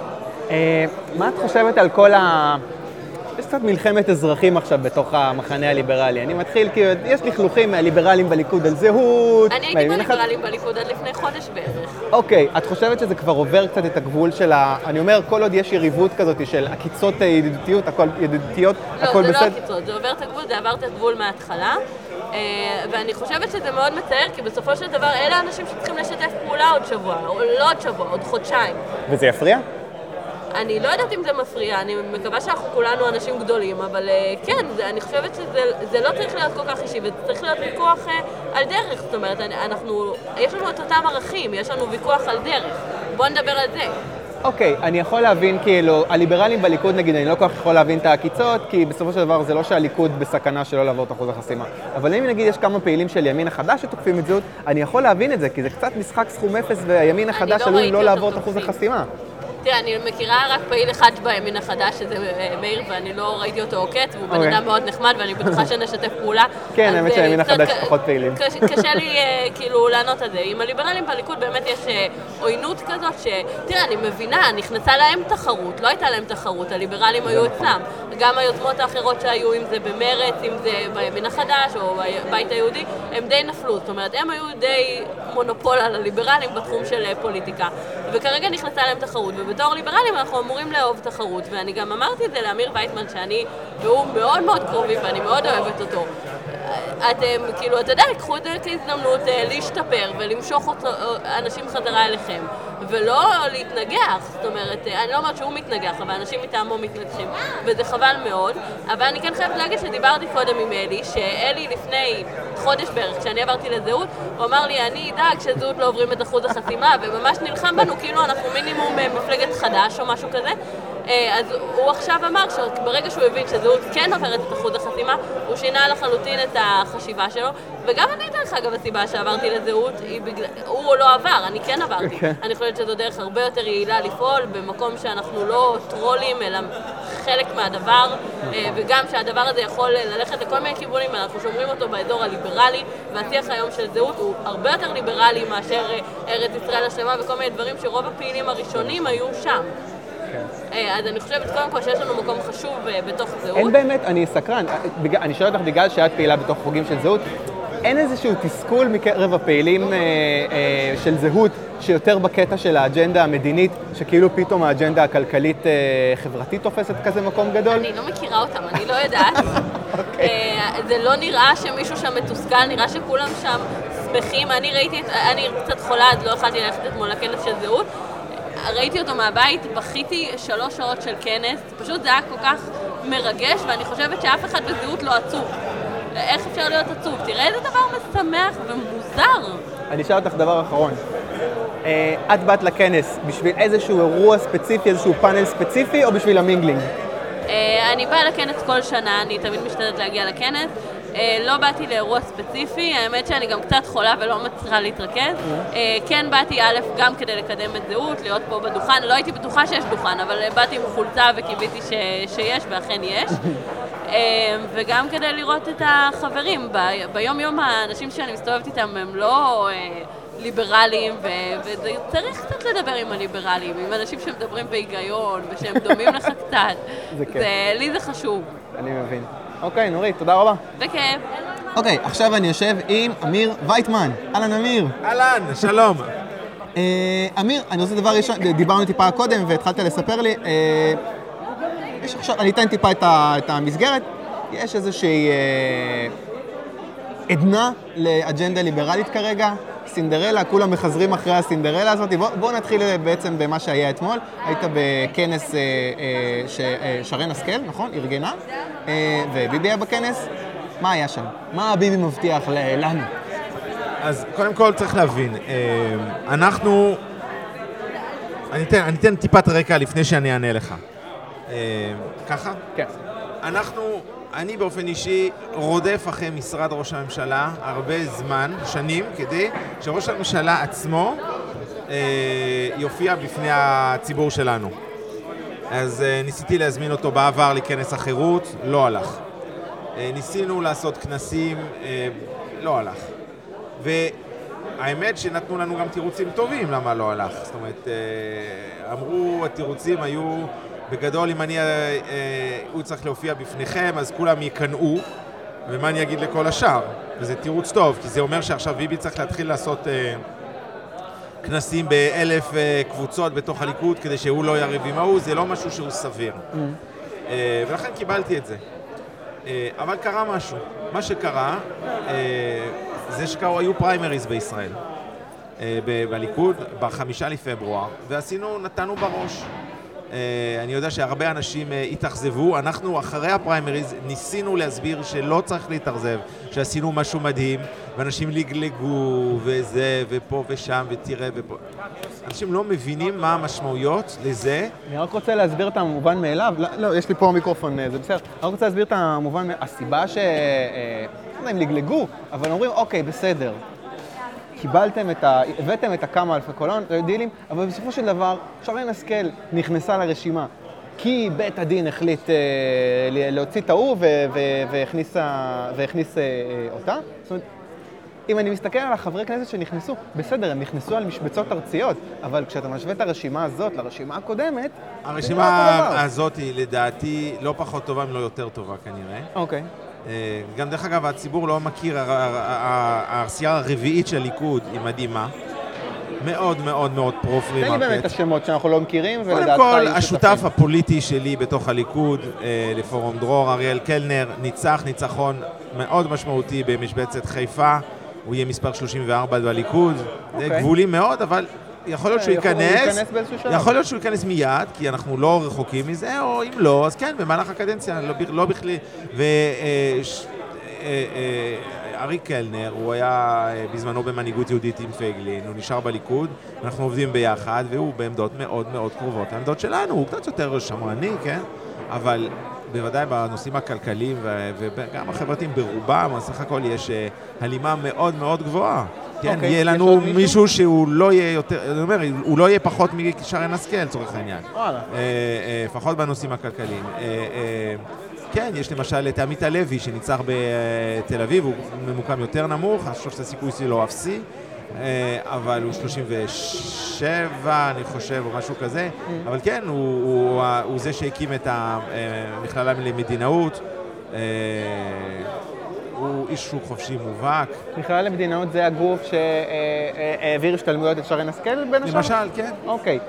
אה, מה את חושבת על כל ה... יש קצת מלחמת אזרחים עכשיו בתוך המחנה הליברלי. אני מתחיל, כי יש לכלוכים מהליברלים בליכוד על זהות. אני הייתי בליברלים בליכוד עד לפני חודש בערך. אוקיי, את חושבת שזה כבר עובר קצת את הגבול של ה... אני אומר, כל עוד יש יריבות כזאת של עקיצות ידידותיות, הכל ידידותיות, לא, הכל בסדר. לא, זה לא עקיצות, זה עובר את הגבול, זה עבר את הגבול מההתחלה. אה, ואני חושבת שזה מאוד מצער, כי בסופו של דבר אלה האנשים שצריכים לשתף פעולה עוד שבוע, או לא עוד שבוע, עוד חודשיים. וזה יפריע? אני לא יודעת אם זה מפריע, אני מקווה שאנחנו כולנו אנשים גדולים, אבל uh, כן, זה, אני חושבת שזה לא צריך להיות כל כך אישי, וזה צריך להיות ויכוח uh, על דרך. זאת אומרת, אנחנו, יש לנו את אותם ערכים, יש לנו ויכוח על דרך. בואו נדבר על זה. אוקיי, okay, אני יכול להבין, כאילו, הליברלים בליכוד נגיד, אני לא כל כך יכול להבין את העקיצות, כי בסופו של דבר זה לא שהליכוד בסכנה שלא לעבור את אחוז החסימה. אבל אם נגיד יש כמה פעילים של ימין החדש שתוקפים את זאת, אני יכול להבין את זה, כי זה קצת משחק סכום אפס, והימין החדש לא עלול לא לעבור את אחוז החסימה. תראה, אני מכירה רק פעיל אחד בימין החדש, שזה אה, מאיר, ואני לא ראיתי אותו עוקץ, והוא בן אוקיי. אדם מאוד נחמד, ואני בטוחה שנשתף פעולה. כן, האמת אה, שהימין החדש פחות פעילים. קשה לי אה, כאילו לענות על זה. עם הליברלים בליכוד באמת יש עוינות כזאת, ש... תראה, אני מבינה, נכנסה להם תחרות, לא הייתה להם תחרות, הליברלים היו אצלם. גם היוזמות האחרות שהיו, אם זה במרץ, אם זה בימין החדש, או בבית היהודי, הם די נפלו. זאת אומרת, הם היו די מונופול על הליברלים בתחום של פוליטיקה. וכרגע נכנסה להם תחרות, ובתור ליברלים אנחנו אמורים לאהוב תחרות, ואני גם אמרתי את זה לאמיר וייטמן, שאני והוא מאוד מאוד קרובי ואני מאוד אוהבת אותו. אתם, כאילו, אתה יודע, קחו את זה כהזדמנות להשתפר ולמשוך אותו, אנשים חזרה אליכם. ולא להתנגח. זאת אומרת, אני לא אומרת שהוא מתנגח, אבל אנשים מטעמו מתנגחים, וזה חבל מאוד. אבל אני כן חייבת להגיד שדיברתי קודם עם אלי, שאלי לפני חודש בערך, כשאני עברתי לזהות, הוא אמר לי, אני אדאג שזהות לא עוברים את אחוז החסימה, וממש נלחם בנו כאילו אנחנו מינימום אה, מפלגת חדש או משהו כזה. אה, אז הוא עכשיו אמר שברגע שהוא הבין שזהות כן עוברת את אחוז החסימה, הוא שינה לחלוטין את החשיבה שלו. וגם אני, דרך אגב, הסיבה שעברתי לזהות, היא בגלל... הוא לא עבר, אני כן עברתי. Okay. כן. אני חושבת שזו דרך הרבה יותר יעילה לפעול, במקום שאנחנו לא טרולים, אלא חלק מהדבר, אה, וגם שהדבר הזה יכול ללכת לכל מיני כיוונים, ואנחנו שומרים אותו באזור הליברלי, והשיח היום של זהות הוא הרבה יותר ליברלי מאשר אה, ארץ ישראל השלמה וכל מיני דברים שרוב הפעילים הראשונים היו שם. אה, אז אני חושבת קודם כל שיש לנו מקום חשוב בתוך זהות. אין באמת, אני סקרן, אני שואל אותך בגלל שאת פעילה בתוך חוגים של זהות, אין איזשהו תסכול מקרב הפעילים אה, אה, של זהות שיותר בקטע של האג'נדה המדינית, שכאילו פתאום האג'נדה הכלכלית-חברתית אה, תופסת כזה מקום גדול? אני לא מכירה אותם, אני לא יודעת. okay. אוקיי. אה, זה לא נראה שמישהו שם מתוסכל, נראה שכולם שם שמחים. אני ראיתי, אני קצת חולה, אז לא יכולתי ללכת אתמול לכנס של זהות. ראיתי אותו מהבית, בכיתי שלוש שעות של כנס, פשוט זה היה כל כך מרגש, ואני חושבת שאף אחד בזהות לא עצוב. איך אפשר להיות עצוב? תראה איזה דבר משמח ומוזר. אני אשאל אותך דבר אחרון. אה, את באת לכנס בשביל איזשהו אירוע ספציפי, איזשהו פאנל ספציפי, או בשביל ה mingling? אה, אני באה לכנס כל שנה, אני תמיד משתדלת להגיע לכנס. אה, לא באתי לאירוע ספציפי, האמת שאני גם קצת חולה ולא מצליחה להתרכז. כן באתי א', גם כדי לקדם את זהות, להיות פה בדוכן, לא הייתי בטוחה שיש דוכן, אבל באתי עם חולצה וקיוויתי שיש, ואכן יש. וגם כדי לראות את החברים. ביום יום האנשים שאני מסתובבת איתם הם לא אה, ליברליים, וצריך קצת לדבר עם הליברליים, עם אנשים שמדברים בהיגיון ושהם דומים לך קצת. זה כיף. לי זה חשוב. אני מבין. אוקיי, נורית, תודה רבה. בכיף. אוקיי, עכשיו אני יושב עם אמיר וייטמן. אהלן, אמיר. אהלן, שלום. אה, אמיר, אני רוצה דבר ראשון, דיברנו טיפה קודם והתחלת לספר לי. אה, יש עכשיו, אני אתן טיפה את, ה, את המסגרת. יש איזושהי אה, עדנה לאג'נדה ליברלית כרגע, סינדרלה, כולם מחזרים אחרי הסינדרלה הזאת. בואו בוא נתחיל בעצם במה שהיה אתמול. היית בכנס אה, אה, ששרן השכל, נכון? ארגנה, אה, וביבי היה בכנס. מה היה שם? מה ביבי מבטיח לנו? אז קודם כל צריך להבין, אה, אנחנו... אני אתן, אני אתן טיפת רקע לפני שאני אענה לך. אה, ככה? כן. אנחנו, אני באופן אישי רודף אחרי משרד ראש הממשלה הרבה זמן, שנים, כדי שראש הממשלה עצמו אה, יופיע בפני הציבור שלנו. אז אה, ניסיתי להזמין אותו בעבר לכנס החירות, לא הלך. אה, ניסינו לעשות כנסים, אה, לא הלך. והאמת שנתנו לנו גם תירוצים טובים למה לא הלך. זאת אומרת, אה, אמרו, התירוצים היו... בגדול, אם אני, אה, אה, הוא צריך להופיע בפניכם, אז כולם יקנאו, ומה אני אגיד לכל השאר? וזה תירוץ טוב, כי זה אומר שעכשיו ביבי צריך להתחיל לעשות אה, כנסים באלף אה, קבוצות בתוך הליכוד, כדי שהוא לא יריב עם ההוא, זה לא משהו שהוא סביר. Mm. אה, ולכן קיבלתי את זה. אה, אבל קרה משהו. מה שקרה, אה, זה שקרו, היו פריימריז בישראל. אה, בליכוד בחמישה לפברואר, ועשינו, נתנו בראש. אה, אני יודע שהרבה אנשים אה, התאכזבו. אנחנו, אחרי הפריימריז, ניסינו להסביר שלא צריך להתאכזב, שעשינו משהו מדהים, ואנשים לגלגו, וזה, ופה ושם, ותראה, ופה. אנשים לא מבינים מה המשמעויות לזה. אני רק רוצה להסביר את המובן מאליו. לא, לא יש לי פה מיקרופון, אה, זה בסדר. אני רק רוצה להסביר את המובן. הסיבה ש... לא יודע אם לגלגו, אבל אומרים, אוקיי, בסדר. קיבלתם את ה... הבאתם את הכמה אלפי קולון, דילים, אבל בסופו של דבר, שרן השכל נכנסה לרשימה. כי בית הדין החליט אה, להוציא את ההוא והכניס אה, אותה. זאת אומרת, אם אני מסתכל על החברי כנסת שנכנסו, בסדר, הם נכנסו על משבצות ארציות, אבל כשאתה משווה את הרשימה הזאת לרשימה הקודמת, הרשימה לא הזאת היא לדעתי לא פחות טובה, אם לא יותר טובה כנראה. אוקיי. גם דרך אגב, הציבור לא מכיר, העשירייה הרביעית של הליכוד היא מדהימה. מאוד מאוד מאוד pro-free market. תן לי באמת את השמות שאנחנו לא מכירים, ולדעתך... קודם כל, השותף הפוליטי שלי בתוך הליכוד, אה, לפורום דרור, אריאל קלנר, ניצח ניצחון מאוד משמעותי במשבצת חיפה. הוא יהיה מספר 34 בליכוד. זה אוקיי. גבולי מאוד, אבל יכול להיות שהוא ייכנס, יכול להיות שהוא ייכנס מיד, כי אנחנו לא רחוקים מזה, או אם לא, אז כן, במהלך הקדנציה, לא, לא בכלי. ו... אה, אה, קלנר, הוא היה אה, בזמנו במנהיגות יהודית עם פייגלין, הוא נשאר בליכוד, אנחנו עובדים ביחד, והוא בעמדות מאוד מאוד קרובות לעמדות שלנו, הוא קצת יותר שמרני, כן? אבל בוודאי בנושאים הכלכליים וגם החברתיים ברובם, אז סך הכל יש אה, הלימה מאוד מאוד גבוהה. כן, okay, אוקיי, יהיה לנו מישהו שהוא לא יהיה יותר, אני אומר, הוא לא יהיה פחות משרן השכל, לצורך העניין. וואלה. אה, לפחות בנושאים הכלכליים. כן, יש למשל את עמית הלוי שניצח בתל אביב, הוא ממוקם יותר נמוך, אני חושב שהסיכוי שלו אפסי, אה, אבל הוא 37, אני חושב, או משהו כזה, mm. אבל כן, הוא, הוא, הוא זה שהקים את המכללה למדינאות. אה, הוא איש שוק חופשי מובהק. מכללה למדינאות זה הגוף שהעביר השתלמויות את שרן השכל בין השאר? למשל, כן. אוקיי.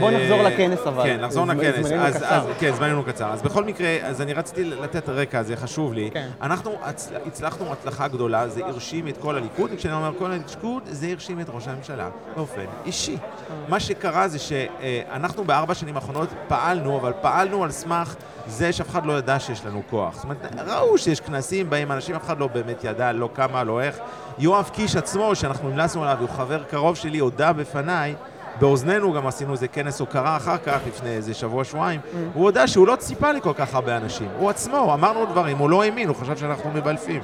בוא נחזור אה, לכנס אבל. כן, נחזור לכנס. זמננו קצר. כן, זמננו קצר. אז בכל מקרה, אז אני רציתי לתת רקע, זה חשוב לי. כן. אנחנו הצלחנו הצלחה גדולה, זה הרשים את כל הליכוד, וכשאני אומר כל הליכוד, זה הרשים את ראש הממשלה באופן אישי. מה שקרה זה שאנחנו בארבע שנים האחרונות פעלנו, אבל פעלנו על סמך זה שאף אחד לא ידע שיש לנו כוח. זאת אומרת, ראו שיש כנסים בהם אנשים, אף אחד לא באמת ידע, לא כמה, לא איך. יואב קיש עצמו, שאנחנו המלצנו עליו, הוא חבר קרוב שלי, הודה בפניי. באוזנינו גם עשינו איזה כנס הוקרה אחר כך, לפני איזה שבוע-שבועיים, mm. הוא הודה שהוא לא ציפה לכל כך הרבה אנשים. הוא עצמו, אמרנו דברים, הוא לא האמין, הוא חשב שאנחנו מבלפים.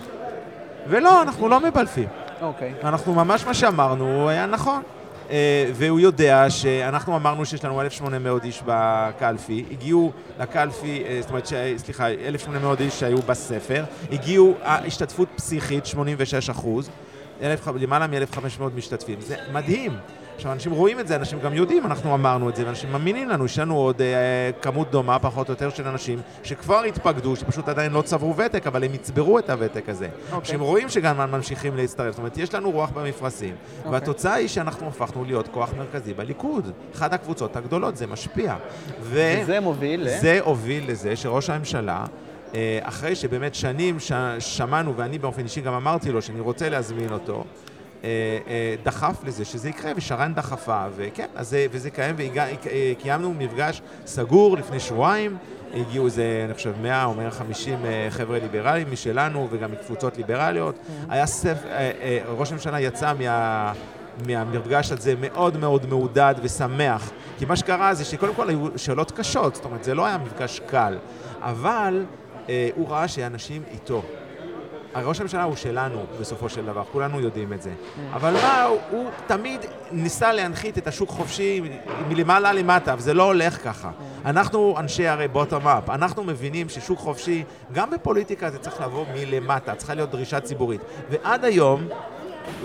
ולא, אנחנו לא מבלפים. אוקיי. Okay. אנחנו ממש מה שאמרנו היה נכון. Uh, והוא יודע שאנחנו אמרנו שיש לנו 1,800 איש בקלפי, הגיעו לקלפי, uh, זאת אומרת, ש... סליחה, 1,800 איש שהיו בספר, הגיעו השתתפות פסיכית, 86 אחוז, למעלה מ-1,500 משתתפים. זה מדהים. עכשיו, אנשים רואים את זה, אנשים גם יודעים, אנחנו אמרנו את זה, ואנשים מאמינים לנו, יש לנו עוד אה, כמות דומה, פחות או יותר, של אנשים שכבר התפקדו, שפשוט עדיין לא צברו ותק, אבל הם יצברו את הוותק הזה. Okay. אוקיי. שהם רואים שגם ממשיכים להצטרף, זאת אומרת, יש לנו רוח במפרשים, okay. אוקיי. והתוצאה היא שאנחנו הפכנו להיות כוח מרכזי בליכוד. אחת הקבוצות הגדולות, זה משפיע. ו... וזה מוביל ל... זה הוביל לזה שראש הממשלה... אה, אחרי שבאמת שנים ש... שמענו, ואני באופן אישי גם אמרתי לו שאני רוצה להזמין אותו, דחף לזה שזה יקרה, ושרן דחפה, וכן, אז זה, וזה קיים, וקיימנו מפגש סגור לפני שבועיים, הגיעו איזה, אני חושב, 100 או 150 חבר'ה ליברליים משלנו, וגם מקבוצות ליברליות. Mm-hmm. היה סף, ראש הממשלה יצא מה... מהמפגש הזה מאוד מאוד מעודד ושמח. כי מה שקרה זה שקודם כל היו שאלות קשות, זאת אומרת, זה לא היה מפגש קל, אבל אה, הוא ראה שאנשים איתו. ראש הממשלה הוא שלנו בסופו של דבר, כולנו יודעים את זה. אבל מה, הוא, הוא תמיד ניסה להנחית את השוק חופשי מלמעלה למטה, וזה לא הולך ככה. אנחנו אנשי הרי בוטום אפ, אנחנו מבינים ששוק חופשי, גם בפוליטיקה זה צריך לבוא מלמטה, צריכה להיות דרישה ציבורית. ועד היום,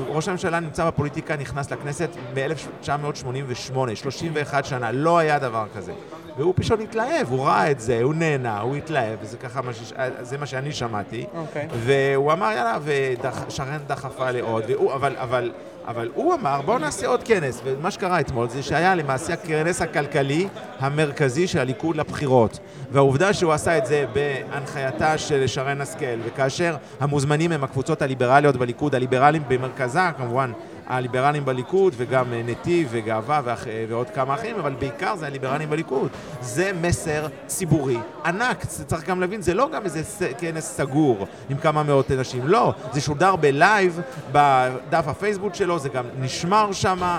ראש הממשלה נמצא בפוליטיקה, נכנס לכנסת ב-1988, 31 שנה, לא היה דבר כזה. והוא פשוט התלהב, הוא ראה את זה, הוא נהנה, הוא התלהב, וזה ככה מה, ש... זה מה שאני שמעתי. Okay. אוקיי. והוא אמר, יאללה, ושרן דחפה לעוד, והוא, אבל, אבל, אבל הוא אמר, בואו נעשה עוד כנס. ומה שקרה אתמול זה שהיה למעשה הכנס הכלכלי המרכזי של הליכוד לבחירות. והעובדה שהוא עשה את זה בהנחייתה של שרן השכל, וכאשר המוזמנים הם הקבוצות הליברליות בליכוד, הליברלים במרכזה כמובן, הליברלים בליכוד, וגם אה, נתיב וגאווה ואח... ועוד כמה אחרים, אבל בעיקר זה הליברלים בליכוד. זה מסר ציבורי ענק, צריך גם להבין, זה לא גם איזה כנס סגור עם כמה מאות אנשים, לא, זה שודר בלייב בדף הפייסבוק שלו, זה גם נשמר שם,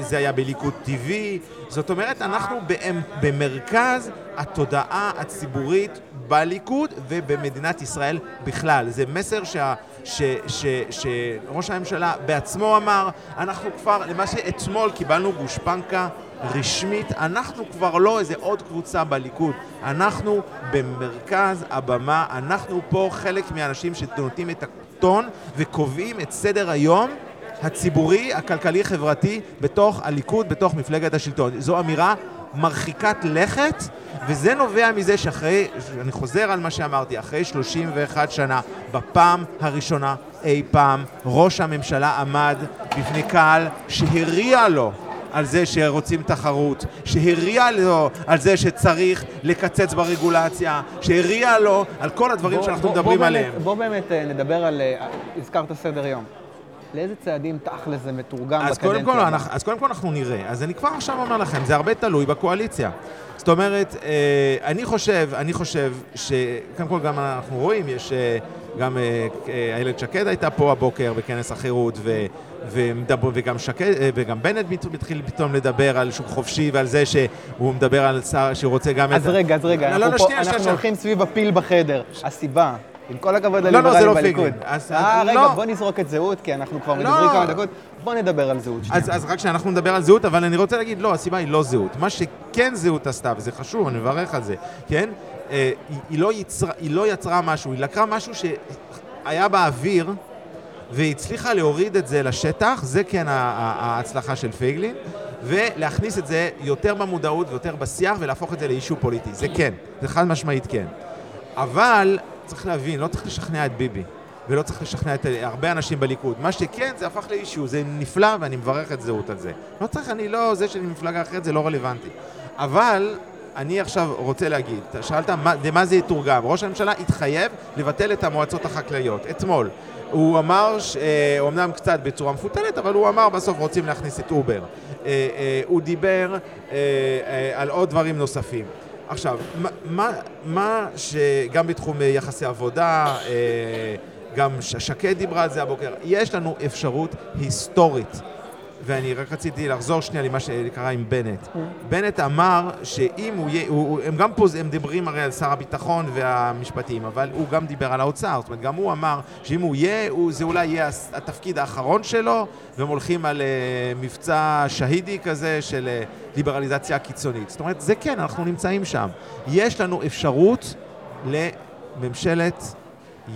זה היה בליכוד TV, זאת אומרת, אנחנו במרכז התודעה הציבורית בליכוד ובמדינת ישראל בכלל. זה מסר שה... שראש הממשלה בעצמו אמר, אנחנו כבר, למעשה אתמול קיבלנו גושפנקה רשמית, אנחנו כבר לא איזה עוד קבוצה בליכוד, אנחנו במרכז הבמה, אנחנו פה חלק מהאנשים שנותנים את הטון וקובעים את סדר היום הציבורי, הכלכלי-חברתי, בתוך הליכוד, בתוך מפלגת השלטון. זו אמירה מרחיקת לכת, וזה נובע מזה שאחרי, אני חוזר על מה שאמרתי, אחרי 31 שנה, בפעם הראשונה אי פעם, ראש הממשלה עמד בפני קהל שהריע לו על זה שרוצים תחרות, שהריע לו על זה שצריך לקצץ ברגולציה, שהריע לו על כל הדברים בוא, שאנחנו בוא, מדברים בוא עליהם. באמת, בוא באמת אה, נדבר על, אה, הזכרת סדר יום. לאיזה צעדים תכל'ס זה מתורגם אז בקדנציה? קודם כל, אנחנו, אז קודם כל אנחנו נראה. אז אני כבר עכשיו אומר לכם, זה הרבה תלוי בקואליציה. זאת אומרת, אה, אני חושב, אני חושב שקודם כל גם אנחנו רואים, יש גם איילת שקד הייתה פה הבוקר בכנס החירות, ו... ומדבר, וגם, שקד, אה, וגם בנט מתחיל פתאום לדבר על שוק חופשי ועל זה שהוא מדבר על שר שהוא רוצה גם אז את... רגע, אז רגע, לא, אנחנו, לא, פה, שנייה, אנחנו שנייה. הולכים סביב הפיל בחדר. הסיבה, עם כל הכבוד לליברלים לא, בליכוד. אז, אה, רגע, לא. בוא נזרוק את זהות, כי אנחנו כבר לא. מדברים כמה דקות. בוא נדבר על זהות שנייה. אז, אז רק שאנחנו נדבר על זהות, אבל אני רוצה להגיד, לא, הסיבה היא לא זהות. מה שכן זהות עשתה, וזה חשוב, אני מברך על זה, כן? אה, היא, לא יצרה, לא משהו, היא לקחה משהו שהיה באוויר, והצליחה להוריד את זה לשטח, זה כן ההצלחה של פייגלין, ולהכניס את זה יותר במודעות ויותר בשיח ולהפוך את זה לאישו פוליטי. זה כן, זה חד משמעית כן. אבל צריך להבין, לא צריך לשכנע את ביבי. ולא צריך לשכנע את הרבה אנשים בליכוד. מה שכן, זה הפך לאישיו, זה נפלא ואני מברך את זהות על זה. לא צריך, אני לא, זה שאני מפלגה אחרת זה לא רלוונטי. אבל אני עכשיו רוצה להגיד, אתה שאלת מה, למה זה יתורגם. ראש הממשלה התחייב לבטל את המועצות החקלאיות, אתמול. הוא אמר, אה, אומנם קצת בצורה מפותלת, אבל הוא אמר בסוף רוצים להכניס את אובר. אה, אה, הוא דיבר על עוד דברים נוספים. עכשיו, מה, מה שגם בתחום יחסי עבודה, גם שקד דיברה על זה הבוקר, יש לנו אפשרות היסטורית ואני רק רציתי לחזור שנייה למה שקרה עם בנט. בנט אמר שאם הוא יהיה, הוא, הם גם פה, הם מדברים הרי על שר הביטחון והמשפטים, אבל הוא גם דיבר על האוצר, זאת אומרת, גם הוא אמר שאם הוא יהיה, הוא, זה אולי יהיה התפקיד האחרון שלו, והם הולכים על uh, מבצע שהידי כזה של uh, ליברליזציה קיצונית. זאת אומרת, זה כן, אנחנו נמצאים שם. יש לנו אפשרות לממשלת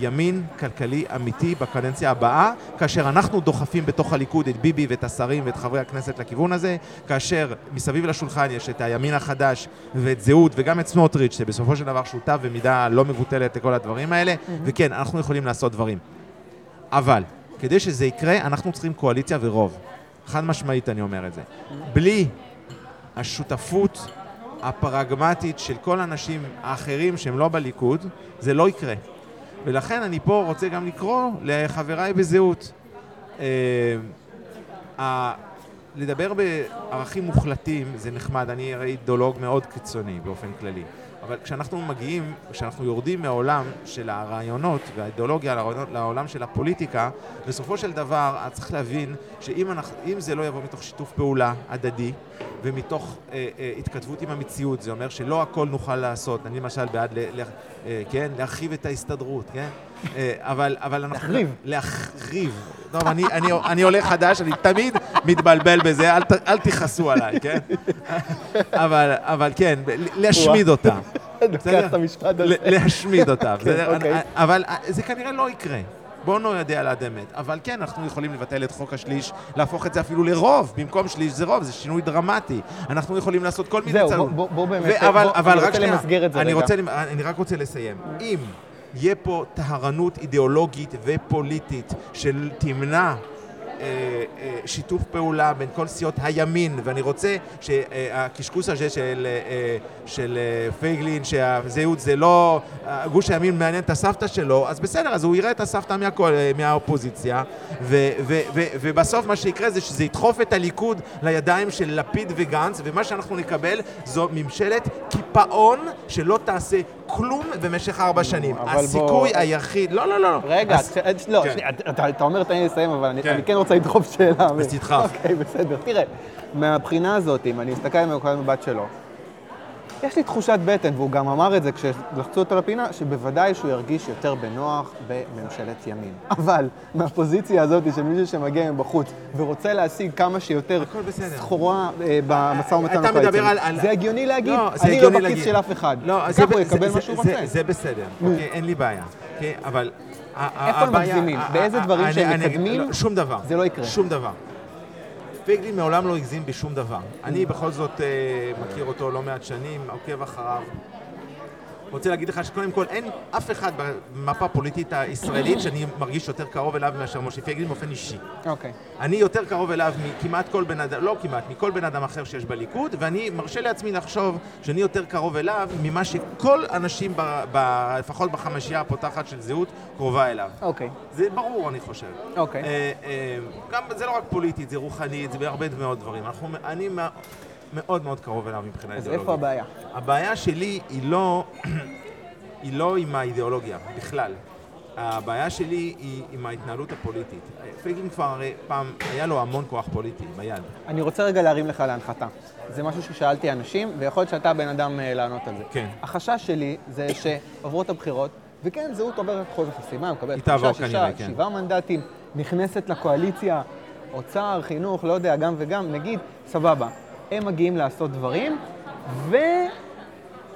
ימין כלכלי אמיתי בקדנציה הבאה, כאשר אנחנו דוחפים בתוך הליכוד את ביבי ואת השרים ואת חברי הכנסת לכיוון הזה, כאשר מסביב לשולחן יש את הימין החדש ואת זהות וגם את סמוטריץ', שבסופו של דבר שותף במידה לא מבוטלת לכל הדברים האלה, mm-hmm. וכן, אנחנו יכולים לעשות דברים. אבל, כדי שזה יקרה, אנחנו צריכים קואליציה ורוב. חד משמעית אני אומר את זה. בלי השותפות הפרגמטית של כל האנשים האחרים שהם לא בליכוד, זה לא יקרה. ולכן אני פה רוצה גם לקרוא לחבריי בזהות. אה, לדבר בערכים מוחלטים זה נחמד, אני הרי אידאולוג מאוד קיצוני באופן כללי. אבל כשאנחנו מגיעים, כשאנחנו יורדים מהעולם של הרעיונות והאידיאולוגיה לעולם של הפוליטיקה, בסופו של דבר צריך להבין שאם אנחנו, זה לא יבוא מתוך שיתוף פעולה הדדי ומתוך אה, אה, התכתבות עם המציאות, זה אומר שלא הכל נוכל לעשות. אני למשל בעד, ל, ל, אה, כן, להרחיב את ההסתדרות, כן? אה, אבל, אבל אנחנו... להחריב. להחריב. טוב, אני, אני, אני עולה חדש, אני תמיד מתבלבל בזה, אל, אל תכעסו עליי, כן? אבל, אבל כן, להשמיד אותה. להשמיד אותה. אוקיי. אבל אה, זה כנראה לא יקרה. בואו נוידע על אמת. אבל כן, אנחנו יכולים לבטל את חוק השליש, להפוך את זה אפילו לרוב. במקום שליש זה רוב, זה שינוי דרמטי. אנחנו יכולים לעשות כל מיני... זהו, בוא, בוא באמת, ו- אבל, בוא, אבל אני רוצה למסגר את זה אני רגע. רוצה, אני רק רוצה לסיים. אם יהיה פה טהרנות אידיאולוגית ופוליטית שתמנע אה, אה, שיתוף פעולה בין כל סיעות הימין, ואני רוצה שהקשקוש הזה של, אה, של פייגלין, שהזהות זה לא, גוש הימין מעניין את הסבתא שלו, אז בסדר, אז הוא יראה את הסבתא מהקול, מהאופוזיציה, ו, ו, ו, ובסוף מה שיקרה זה שזה ידחוף את הליכוד לידיים של לפיד וגנץ, ומה שאנחנו נקבל זו ממשלת קיפאון שלא תעשה כלום במשך ארבע שנים. הסיכוי בוא... היחיד... לא, לא, לא. רגע, אז... לא, כן. שנייה, אתה, אתה אומר תן לי לסיים, אבל כן. אני, אני כן רוצה לדחוף שאלה. אז תדחף. אוקיי, בסדר. תראה, מהבחינה הזאת, אם אני מסתכל על מנקודת מבט שלו, יש לי תחושת בטן, והוא גם אמר את זה כשלחצו אותו לפינה, שבוודאי שהוא ירגיש יותר בנוח בממשלת ימין. אבל מהפוזיציה הזאת של מישהו שמגיע מבחוץ ורוצה להשיג כמה שיותר סחורה אה, במשא ומתן הקואליציוני, זה הגיוני להגיד, לא, אני לא בכיס של אף אחד. לא, ככה הוא יקבל מה שהוא רוצה. זה בסדר, אוקיי, אין לי בעיה. אוקיי, אבל... איפה הם מגזימים? באיזה דברים שהם מקדמים? שום דבר. זה לא יקרה. שום דבר. פייגלין מעולם לא הגזים בשום דבר. אני בכל זאת אה, מכיר אותו לא מעט שנים, עוקב אחריו. רוצה להגיד לך שקודם כל אין אף אחד במפה הפוליטית הישראלית שאני מרגיש יותר קרוב אליו מאשר משה פייגלין באופן אישי. אוקיי. אני יותר קרוב אליו מכמעט כל בן אדם, לא כמעט, מכל בן אדם אחר שיש בליכוד, ואני מרשה לעצמי לחשוב שאני יותר קרוב אליו ממה שכל אנשים, ב, ב, לפחות בחמישייה הפותחת של זהות, קרובה אליו. אוקיי. זה ברור, אני חושב. אוקיי. אה, אה, גם, זה לא רק פוליטית, זה רוחנית, זה בהרבה מאוד דברים. אנחנו, אני מאוד מאוד קרוב אליו מבחינה אידיאולוגית. אז איפה הבעיה? הבעיה שלי היא לא... היא לא עם האידיאולוגיה, בכלל. הבעיה שלי היא עם ההתנהלות הפוליטית. פייגלין כבר הרי פעם, היה לו המון כוח פוליטי ביד. אני רוצה רגע להרים לך להנחתה. זה משהו ששאלתי אנשים, ויכול להיות שאתה הבן אדם אה, לענות על זה. כן. החשש שלי זה שעוברות הבחירות, וכן, זהות עוברת חוזר חסימה, מקבלת חמישה, שישה, כן. שבעה מנדטים, נכנסת לקואליציה, אוצר, חינוך, לא יודע, גם וגם, נגיד, סבבה. הם מגיעים לעשות דברים, ו...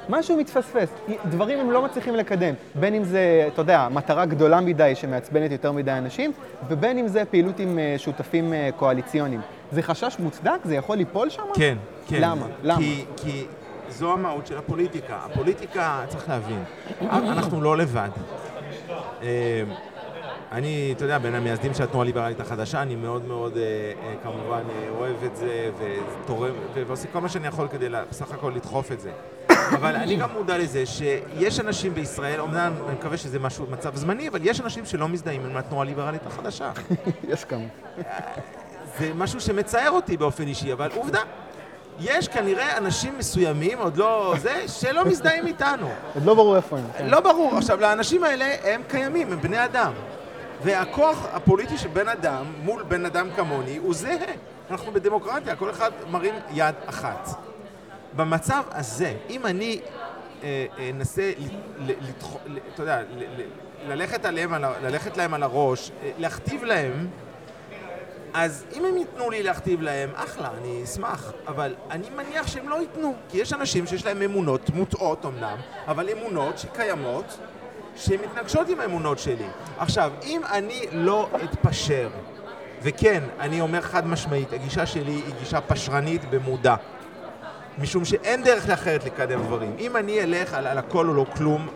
משהו מתפספס, דברים הם לא מצליחים לקדם, בין אם זה, אתה יודע, מטרה גדולה מדי שמעצבנת יותר מדי אנשים, ובין אם זה פעילות עם אה, שותפים אה, קואליציוניים. זה חשש מוצדק? זה יכול ליפול שם? כן, כן. למה? למה? כי, כי זו המהות של הפוליטיקה. הפוליטיקה, צריך להבין, אנחנו לא לבד. אני, אתה יודע, בין המייסדים של התנועה הליברלית החדשה, אני מאוד מאוד, אה, אה, כמובן, אה, אוהב את זה, ותורם, ועושה כל מה שאני יכול כדי בסך הכל לדחוף את זה. אבל אני גם מודע לזה שיש אנשים בישראל, אמנם אני מקווה שזה משהו, מצב זמני, אבל יש אנשים שלא מזדהים עם התנועה הליברלית החדשה. יש כמה. זה משהו שמצער אותי באופן אישי, אבל עובדה. יש כנראה אנשים מסוימים, עוד לא זה, שלא מזדהים איתנו. עוד לא ברור איפה הם. כן. לא ברור. עכשיו, לאנשים האלה, הם קיימים, הם בני אדם. והכוח הפוליטי של בן אדם מול בן אדם כמוני הוא זהה. אנחנו בדמוקרטיה, כל אחד מרים יד אחת. במצב הזה, אם אני אה, אה, אנסה, אתה יודע, ללכת, עליהם, ללכת להם על הראש, אה, להכתיב להם, אז אם הם ייתנו לי להכתיב להם, אחלה, אני אשמח. אבל אני מניח שהם לא ייתנו, כי יש אנשים שיש להם אמונות מוטעות אמנם, אבל אמונות שקיימות שמתנגשות עם האמונות שלי. עכשיו, אם אני לא אתפשר, וכן, אני אומר חד משמעית, הגישה שלי היא גישה פשרנית במודע. משום שאין דרך אחרת לקדם דברים. אם אני אלך על, על הכל או לא כלום,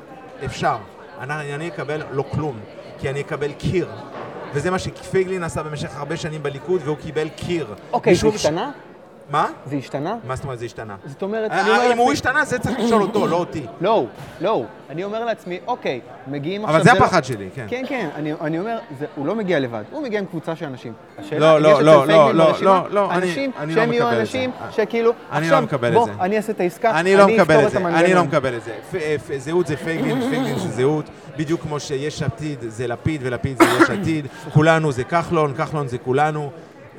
אפשר. אני, אני אקבל לא כלום, כי אני אקבל קיר. וזה מה שפייגלין עשה במשך הרבה שנים בליכוד, והוא קיבל קיר. אוקיי, זה השתנה? ש... מה? זה השתנה? מה זאת אומרת זה השתנה? זאת אומרת, אני אומר לעצמי... אם הוא השתנה, זה צריך לשאול אותו, לא אותי. לא, לא. אני אומר לעצמי, אוקיי, מגיעים עכשיו... אבל זה הפחד שלי, כן. כן, כן, אני אומר, הוא לא מגיע לבד, הוא מגיע עם קבוצה של אנשים. לא, לא, לא, לא, לא, לא, לא, אנשים שהם יהיו אנשים שכאילו, אני לא מקבל את זה. בוא, אני אעשה את העסקה, אני אפתור את המנגנון. אני לא מקבל את זה. זהות זה פייגלין, פייגלין זה זהות. בדיוק כמו שיש עתיד זה לפיד ולפיד זה יש עתיד, כולנו זה כחלון, כחלון זה כולנו.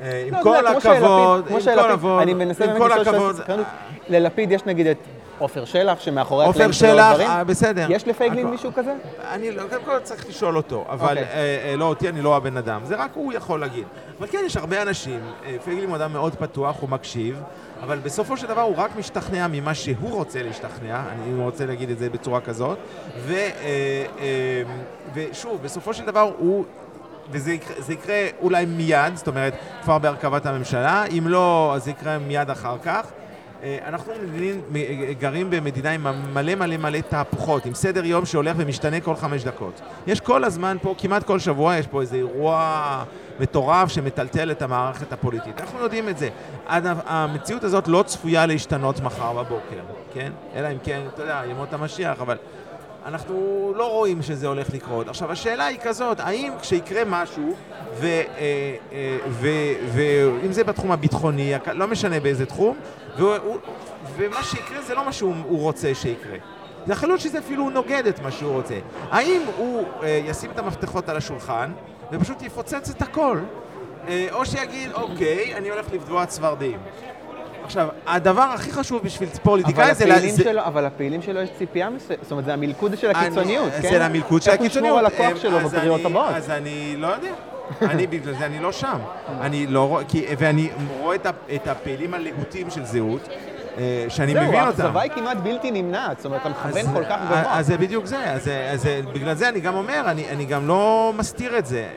אה, עם כל הכבוד, עם כל הכבוד, אני מנסה באמת לשאול סקרנות. ללפיד יש נגיד את עופר שלח, שמאחורי הקלעים שלו דברים. עופר שלח, בסדר. יש לפייגלין מישהו כזה? אני, לא, קודם כל צריך לשאול אותו, אבל אוקיי. אה, אה, לא אותי, אני לא הבן אדם. זה רק הוא יכול להגיד. אבל כן, יש הרבה אנשים, פייגלין הוא אדם מאוד פתוח, הוא מקשיב, אבל בסופו של דבר הוא רק משתכנע ממה שהוא רוצה להשתכנע, אני רוצה להגיד את זה בצורה כזאת, ושוב, בסופו של דבר הוא... וזה יקרה, יקרה אולי מיד, זאת אומרת, כבר בהרכבת הממשלה, אם לא, אז זה יקרה מיד אחר כך. אה, אנחנו גרים במדינה עם מלא מלא מלא תהפוכות, עם סדר יום שהולך ומשתנה כל חמש דקות. יש כל הזמן פה, כמעט כל שבוע, יש פה איזה אירוע מטורף שמטלטל את המערכת הפוליטית. אנחנו יודעים את זה. המציאות הזאת לא צפויה להשתנות מחר בבוקר, כן? אלא אם כן, אתה יודע, ימות המשיח, אבל... אנחנו לא רואים שזה הולך לקרות. עכשיו, השאלה היא כזאת, האם כשיקרה משהו, ואם אה, זה בתחום הביטחוני, לא משנה באיזה תחום, ומה שיקרה זה לא מה שהוא רוצה שיקרה. זה יכול להיות שזה אפילו נוגד את מה שהוא רוצה. האם הוא אה, ישים את המפתחות על השולחן ופשוט יפוצץ את הכל, אה, או שיגיד, אוקיי, אני הולך לבדוע צפרדעים. עכשיו, הדבר הכי חשוב בשביל פוליטיקאי זה... שלו, אבל לפעילים שלו יש ציפייה מסוימת, זאת אומרת, זה המלכוד של הקיצוניות, כן? זה המלכוד של הקיצוניות. איך הוא ישמור על הכוח שלו בבחירות הבאות? אז אני לא יודע. אני בגלל זה אני לא שם. אני לא רואה, ואני רואה את הפעילים הלהוטים של זהות, שאני מבין אותם. זהו, האכזבה היא כמעט בלתי נמנעת, זאת אומרת, אתה מכוון כל כך גבוה. אז זה בדיוק זה, אז, אז בגלל זה אני גם אומר, אני, אני גם לא מסתיר את זה.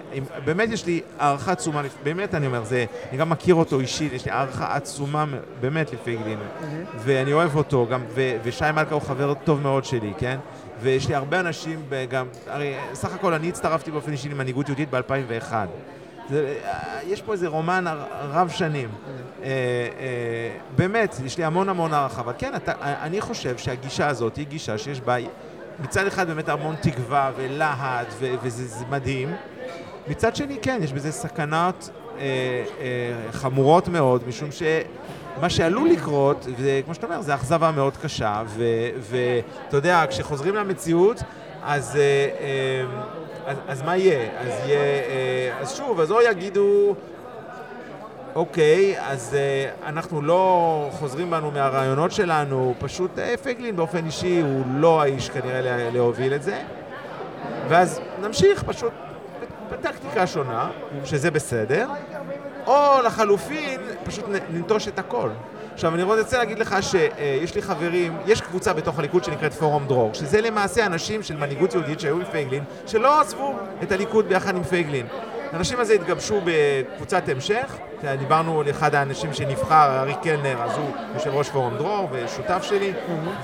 באמת יש לי הערכה עצומה, באמת אני אומר, זה, אני גם מכיר אותו אישית, יש לי הערכה עצומה באמת לפייגלין, ואני אוהב אותו, גם, ו, ושי מלכה הוא חבר טוב מאוד שלי, כן? ויש לי הרבה אנשים, גם, הרי סך הכל אני הצטרפתי באופן אישי למנהיגות יהודית ב-2001. זה, יש פה איזה רומן רב שנים. אה, אה, באמת, יש לי המון המון הערכה, אבל כן, אתה, אני חושב שהגישה הזאת היא גישה שיש בה מצד אחד באמת המון תקווה ולהט, וזה מדהים. מצד שני, כן, יש בזה סכנות אה, אה, חמורות מאוד, משום שמה שעלול לקרות, וכמו שאתה אומר, זה אכזבה מאוד קשה, ואתה יודע, כשחוזרים למציאות, אז... אה, אה, אז, אז מה יהיה? אז יהיה... אה, אז שוב, אז או יגידו, אוקיי, אז אה, אנחנו לא חוזרים בנו מהרעיונות שלנו, פשוט אה, פייגלין באופן אישי הוא לא האיש כנראה להוביל את זה, ואז נמשיך פשוט בטקטיקה שונה, שזה בסדר, או לחלופין, פשוט ננטוש את הכל. עכשיו, אני רוצה להגיד לך שיש לי חברים, יש קבוצה בתוך הליכוד שנקראת פורום דרור, שזה למעשה אנשים של מנהיגות יהודית שהיו עם פייגלין, שלא עזבו את הליכוד ביחד עם פייגלין. האנשים הזה התגבשו בקבוצת המשך, דיברנו על אחד האנשים שנבחר, אריק קלנר, אז הוא יושב ראש פורום דרור ושותף שלי,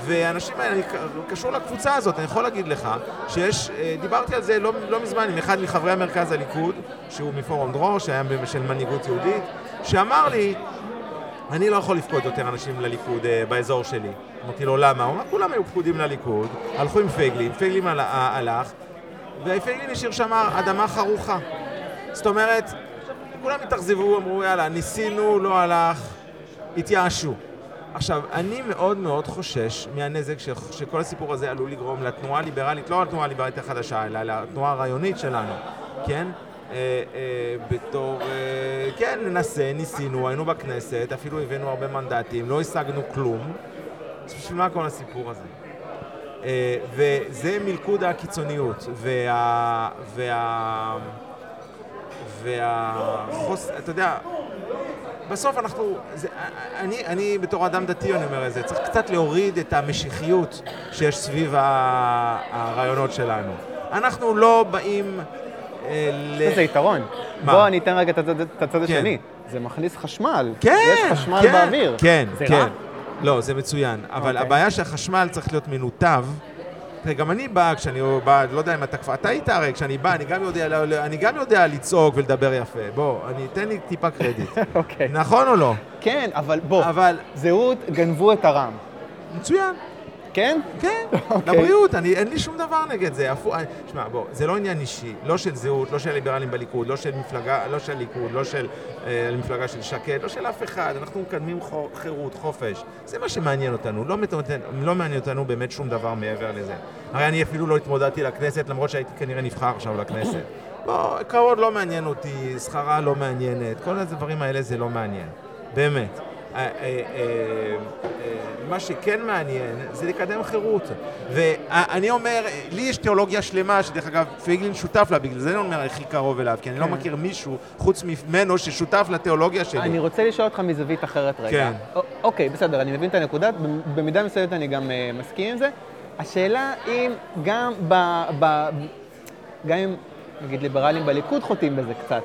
והאנשים האלה, קשור לקבוצה הזאת, אני יכול להגיד לך שיש, דיברתי על זה לא, לא מזמן עם אחד מחברי המרכז הליכוד, שהוא מפורום דרור, שהיה של מנהיגות יהודית, שאמר לי, אני לא יכול לפקוד יותר אנשים לליכוד אה, באזור שלי. אמרתי לו, למה? הוא אמר, כולם היו פקודים לליכוד, הלכו עם פייגלין, פייגלין על, הלך, ופייגלין השאיר שם אדמה חרוכה. זאת אומרת, כולם התאכזבו, אמרו, יאללה, ניסינו, לא הלך, התייאשו. עכשיו, אני מאוד מאוד חושש מהנזק ש... שכל הסיפור הזה עלול לגרום לתנועה הליברלית, לא לתנועה הליברלית החדשה, אלא לתנועה הרעיונית שלנו, כן? אה, אה, בתור, אה, כן, ננסה, ניסינו, היינו בכנסת, אפילו הבאנו הרבה מנדטים, לא השגנו כלום. אז בשביל מה כל הסיפור הזה? וזה מלכוד הקיצוניות, וה... וה... והחוס... אתה יודע, בסוף אנחנו, זה, אני, אני בתור אדם דתי אני אומר את זה, צריך קצת להוריד את המשיחיות שיש סביב הרעיונות שלנו. אנחנו לא באים זה יתרון. בוא אני אתן רגע את הצד כן. השני. זה מכניס חשמל. כן, יש חשמל כן, באוויר. כן, זה כן. רע? לא, זה מצוין. אבל אוקיי. הבעיה שהחשמל צריך להיות מנותב. גם אני בא, כשאני בא, לא יודע אם אתה כבר, אתה היית הרי, כשאני בא, אני גם יודע, לא, לא, אני גם יודע לצעוק ולדבר יפה. בוא, אני, תן לי טיפה קרדיט. אוקיי. נכון או לא? כן, אבל בוא, אבל... זהות, גנבו את הרם. מצוין. כן? כן, אוקיי. לבריאות, אני, אין לי שום דבר נגד זה. שמע, בוא, זה לא עניין אישי, לא של זהות, לא של ליברלים בליכוד, לא של מפלגה, לא של ליכוד, לא של אה, מפלגה של שקד, לא של אף אחד. אנחנו מקדמים חירות, חופש. זה מה שמעניין אותנו. לא, לא מעניין אותנו באמת שום דבר מעבר לזה. הרי אני אפילו לא התמודדתי לכנסת, למרות שהייתי כנראה נבחר עכשיו לכנסת. לא, כבוד לא מעניין אותי, שכרה לא מעניינת, כל הדברים האלה זה לא מעניין. באמת. אה, אה, אה, מה שכן מעניין זה לקדם חירות. ואני אומר, לי יש תיאולוגיה שלמה, שדרך אגב, פייגלין שותף לה, בגלל זה אני אומר הכי קרוב אליו, כי אני לא כן. מכיר מישהו חוץ ממנו ששותף לתיאולוגיה שלי. אני רוצה לשאול אותך מזווית אחרת רגע. כן. אוקיי, בסדר, אני מבין את הנקודה, במידה מסוימת אני גם מסכים עם זה. השאלה אם גם ב... גם אם, נגיד, ליברלים בליכוד חוטאים בזה קצת.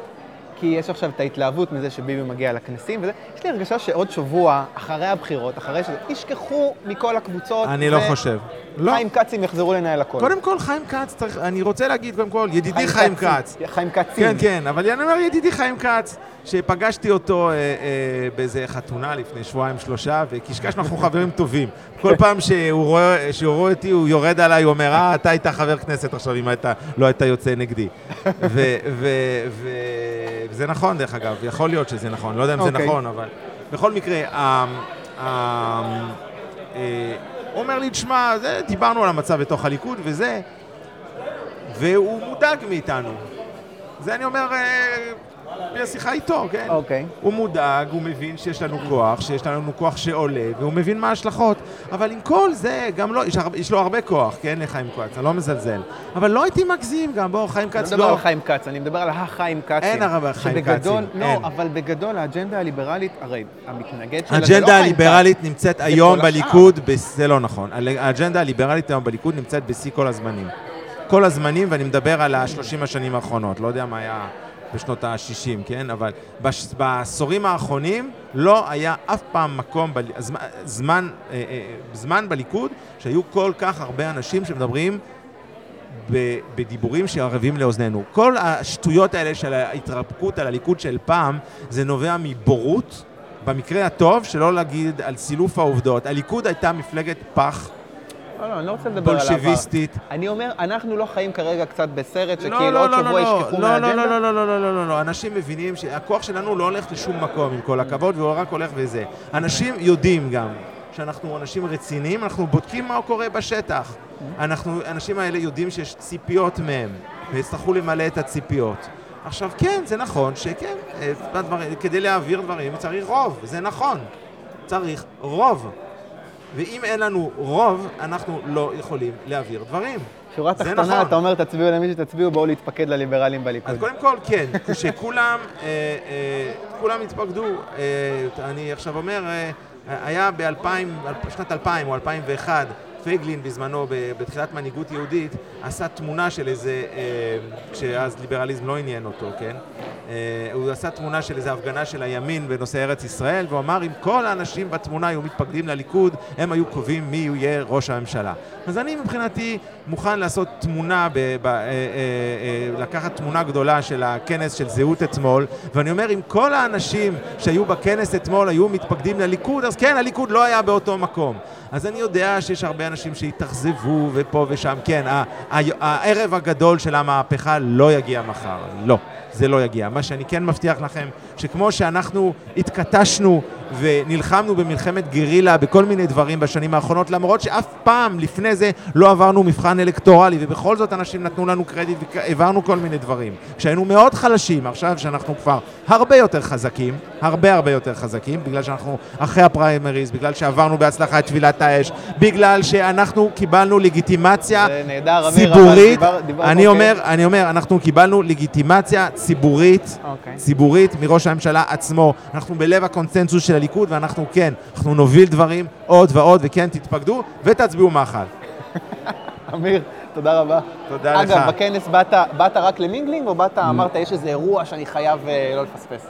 כי יש עכשיו את ההתלהבות מזה שביבי מגיע לכנסים וזה. יש לי הרגשה שעוד שבוע, אחרי הבחירות, אחרי שזה, ישכחו מכל הקבוצות. אני ו... לא חושב. לא. חיים כצים יחזרו לנהל הכל. קודם כל, חיים כץ, צריך, אני רוצה להגיד, קודם כל, ידידי חיים, חיים כץ. חיים כצים. כן, כן, אבל אני אומר ידידי חיים כץ, שפגשתי אותו אה, אה, באיזה חתונה לפני שבועיים, שלושה, וקשקשנו, אנחנו חברים טובים. כל פעם שהוא רואה, שהוא רואה אותי, הוא יורד עליי, הוא אומר, אה, אתה היית חבר כנסת עכשיו, אם אתה לא היית יוצא נגדי. וזה נכון, דרך אגב, יכול להיות שזה נכון, לא יודע אם זה אוקיי. נכון, אבל... בכל מקרה, אה, הוא אומר לי, תשמע, דיברנו על המצב בתוך הליכוד וזה, והוא מודאג מאיתנו. זה אני אומר, מהשיחה איתו, כן? אוקיי. הוא מודאג, הוא מבין שיש לנו כוח, שיש לנו כוח שעולה, והוא מבין מה ההשלכות. אבל עם כל זה, גם לא, יש, יש לו הרבה כוח, כן, לחיים כץ, אני לא מזלזל. אבל לא הייתי מגזים גם, בוא, חיים אני כץ לא מדבר לא... על חיים כץ, אני מדבר על החיים כצים. אין הרבה חיים שבגדול, כצים, לא, אין. אבל בגדול האג'נדה הליברלית, הרי המתנגד שלה זה לא האג'נדה חיים הליברלית כץ. נמצאת היום כל השאר. בליכוד, בס- זה לא נכון. האג'נדה הליברלית היום בליכוד נמצאת בשיא כל הזמנים. כל הזמנים, ואני מדבר על ה-30 השנים האחרונות, לא יודע מה היה בשנות ה-60, כן? אבל בש- בעשורים האחרונים לא היה אף פעם מקום, בל... זמן, זמן, אה, אה, זמן בליכוד שהיו כל כך הרבה אנשים שמדברים ב- בדיבורים שערבים לאוזנינו. כל השטויות האלה של ההתרפקות על הליכוד של פעם, זה נובע מבורות, במקרה הטוב, שלא להגיד על סילוף העובדות. הליכוד הייתה מפלגת פח, לא, לא, אני לא רוצה לדבר על העבר. בולשביסטית. אני אומר, אנחנו לא חיים כרגע קצת בסרט, לא, שכאילו לא, עוד לא, שבוע ישכחו מהאג'נדה? לא, לא, לא, לא, לא, לא, לא, אנשים מבינים שהכוח שלנו לא הולך לשום מקום, עם כל הכבוד, והוא רק הולך וזה. אנשים יודעים גם שאנחנו אנשים רציניים, אנחנו בודקים מה קורה בשטח. אנחנו, האנשים האלה יודעים שיש ציפיות מהם, ויצטרכו למלא את הציפיות. עכשיו, כן, זה נכון שכן, אה, כדי להעביר דברים צריך רוב, זה נכון. צריך רוב. ואם אין לנו רוב, אנחנו לא יכולים להעביר דברים. שורה תחתונה, נכון. אתה אומר, תצביעו למי שתצביעו, בואו להתפקד לליברלים בליכוד. אז קודם כל, כן, כשכולם, אה, אה, כולם התפקדו, אה, אני עכשיו אומר, אה, היה ב-2000, בשנת 2000 או 2001, פייגלין בזמנו, בתחילת מנהיגות יהודית, עשה תמונה של איזה, אה, כשאז ליברליזם לא עניין אותו, כן? אה, הוא עשה תמונה של איזה הפגנה של הימין בנושא ארץ ישראל, והוא אמר, אם כל האנשים בתמונה היו מתפקדים לליכוד, הם היו קובעים מי יהיה ראש הממשלה. אז אני מבחינתי מוכן לעשות תמונה, ב, ב, אה, אה, אה, לקחת תמונה גדולה של הכנס של זהות אתמול, ואני אומר, אם כל האנשים שהיו בכנס אתמול היו מתפקדים לליכוד, אז כן, הליכוד לא היה באותו מקום. אז אני יודע שיש הרבה אנשים שהתאכזבו ופה ושם, כן, הערב הגדול של המהפכה לא יגיע מחר, לא. זה לא יגיע. מה שאני כן מבטיח לכם, שכמו שאנחנו התכתשנו ונלחמנו במלחמת גרילה בכל מיני דברים בשנים האחרונות, למרות שאף פעם לפני זה לא עברנו מבחן אלקטורלי, ובכל זאת אנשים נתנו לנו קרדיט והעברנו כל מיני דברים. כשהיינו מאוד חלשים, עכשיו שאנחנו כבר הרבה יותר חזקים, הרבה הרבה יותר חזקים, בגלל שאנחנו אחרי הפריימריז, בגלל שעברנו בהצלחה את טבילת האש, בגלל שאנחנו קיבלנו לגיטימציה נהדר, ציבורית, דיבר- דיבר- אני אוקיי. אומר, אני אומר, אנחנו קיבלנו לגיטימציה ציבורית, אוקיי. ציבורית מראש הממשלה עצמו. אנחנו בלב הקונצנזוס של הליכוד, ואנחנו כן, אנחנו נוביל דברים עוד ועוד, וכן, תתפקדו ותצביעו מחל. אמיר, תודה רבה. תודה לך. אגב, בכנס באת, באת רק ל mingling, או באת, אמרת, יש איזה אירוע שאני חייב אה, לא לפספס?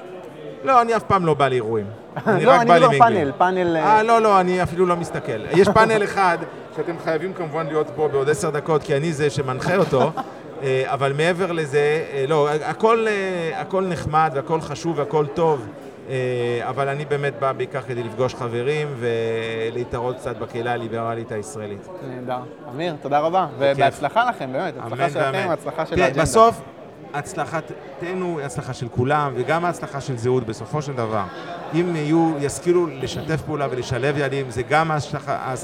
לא, אני אף פעם לא בא לאירועים. אני לא, רק אני בא ל mingling. פאנל, פאנל... אה, אה, לא, לא, אני אפילו לא מסתכל. יש פאנל אחד שאתם חייבים כמובן להיות פה בעוד עשר דקות, כי אני זה שמנחה אותו, אה, אבל מעבר לזה, אה, לא, הכל, הכל נחמד והכל חשוב והכל טוב, אבל אני באמת בא בעיקר כדי לפגוש חברים ולהתערות קצת בקהילה הליברלית הישראלית. נהדר. אמיר, תודה רבה. ובהצלחה לכם, באמת. הצלחה שלכם. הצלחה של האג'נדה. בסוף, הצלחתנו היא הצלחה של כולם, וגם ההצלחה של זהות בסופו של דבר. אם יהיו, ישכילו לשתף פעולה ולשלב יעדים, זה גם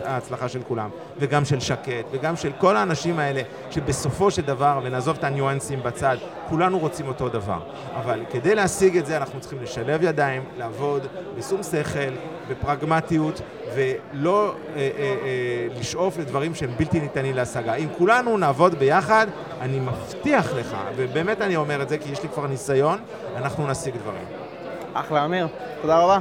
ההצלחה של כולם, וגם של שקט, וגם של כל האנשים האלה, שבסופו של דבר, ונעזוב את הניואנסים בצד, כולנו רוצים אותו דבר. אבל כדי להשיג את זה, אנחנו צריכים לשלב ידיים, לעבוד בשום שכל, בפרגמטיות, ולא אה, אה, אה, לשאוף לדברים שהם בלתי ניתנים להשגה. אם כולנו נעבוד ביחד, אני מבטיח לך, ובאמת אני אומר את זה כי יש לי כבר ניסיון, אנחנו נשיג דברים. אחלה, אמיר. תודה רבה.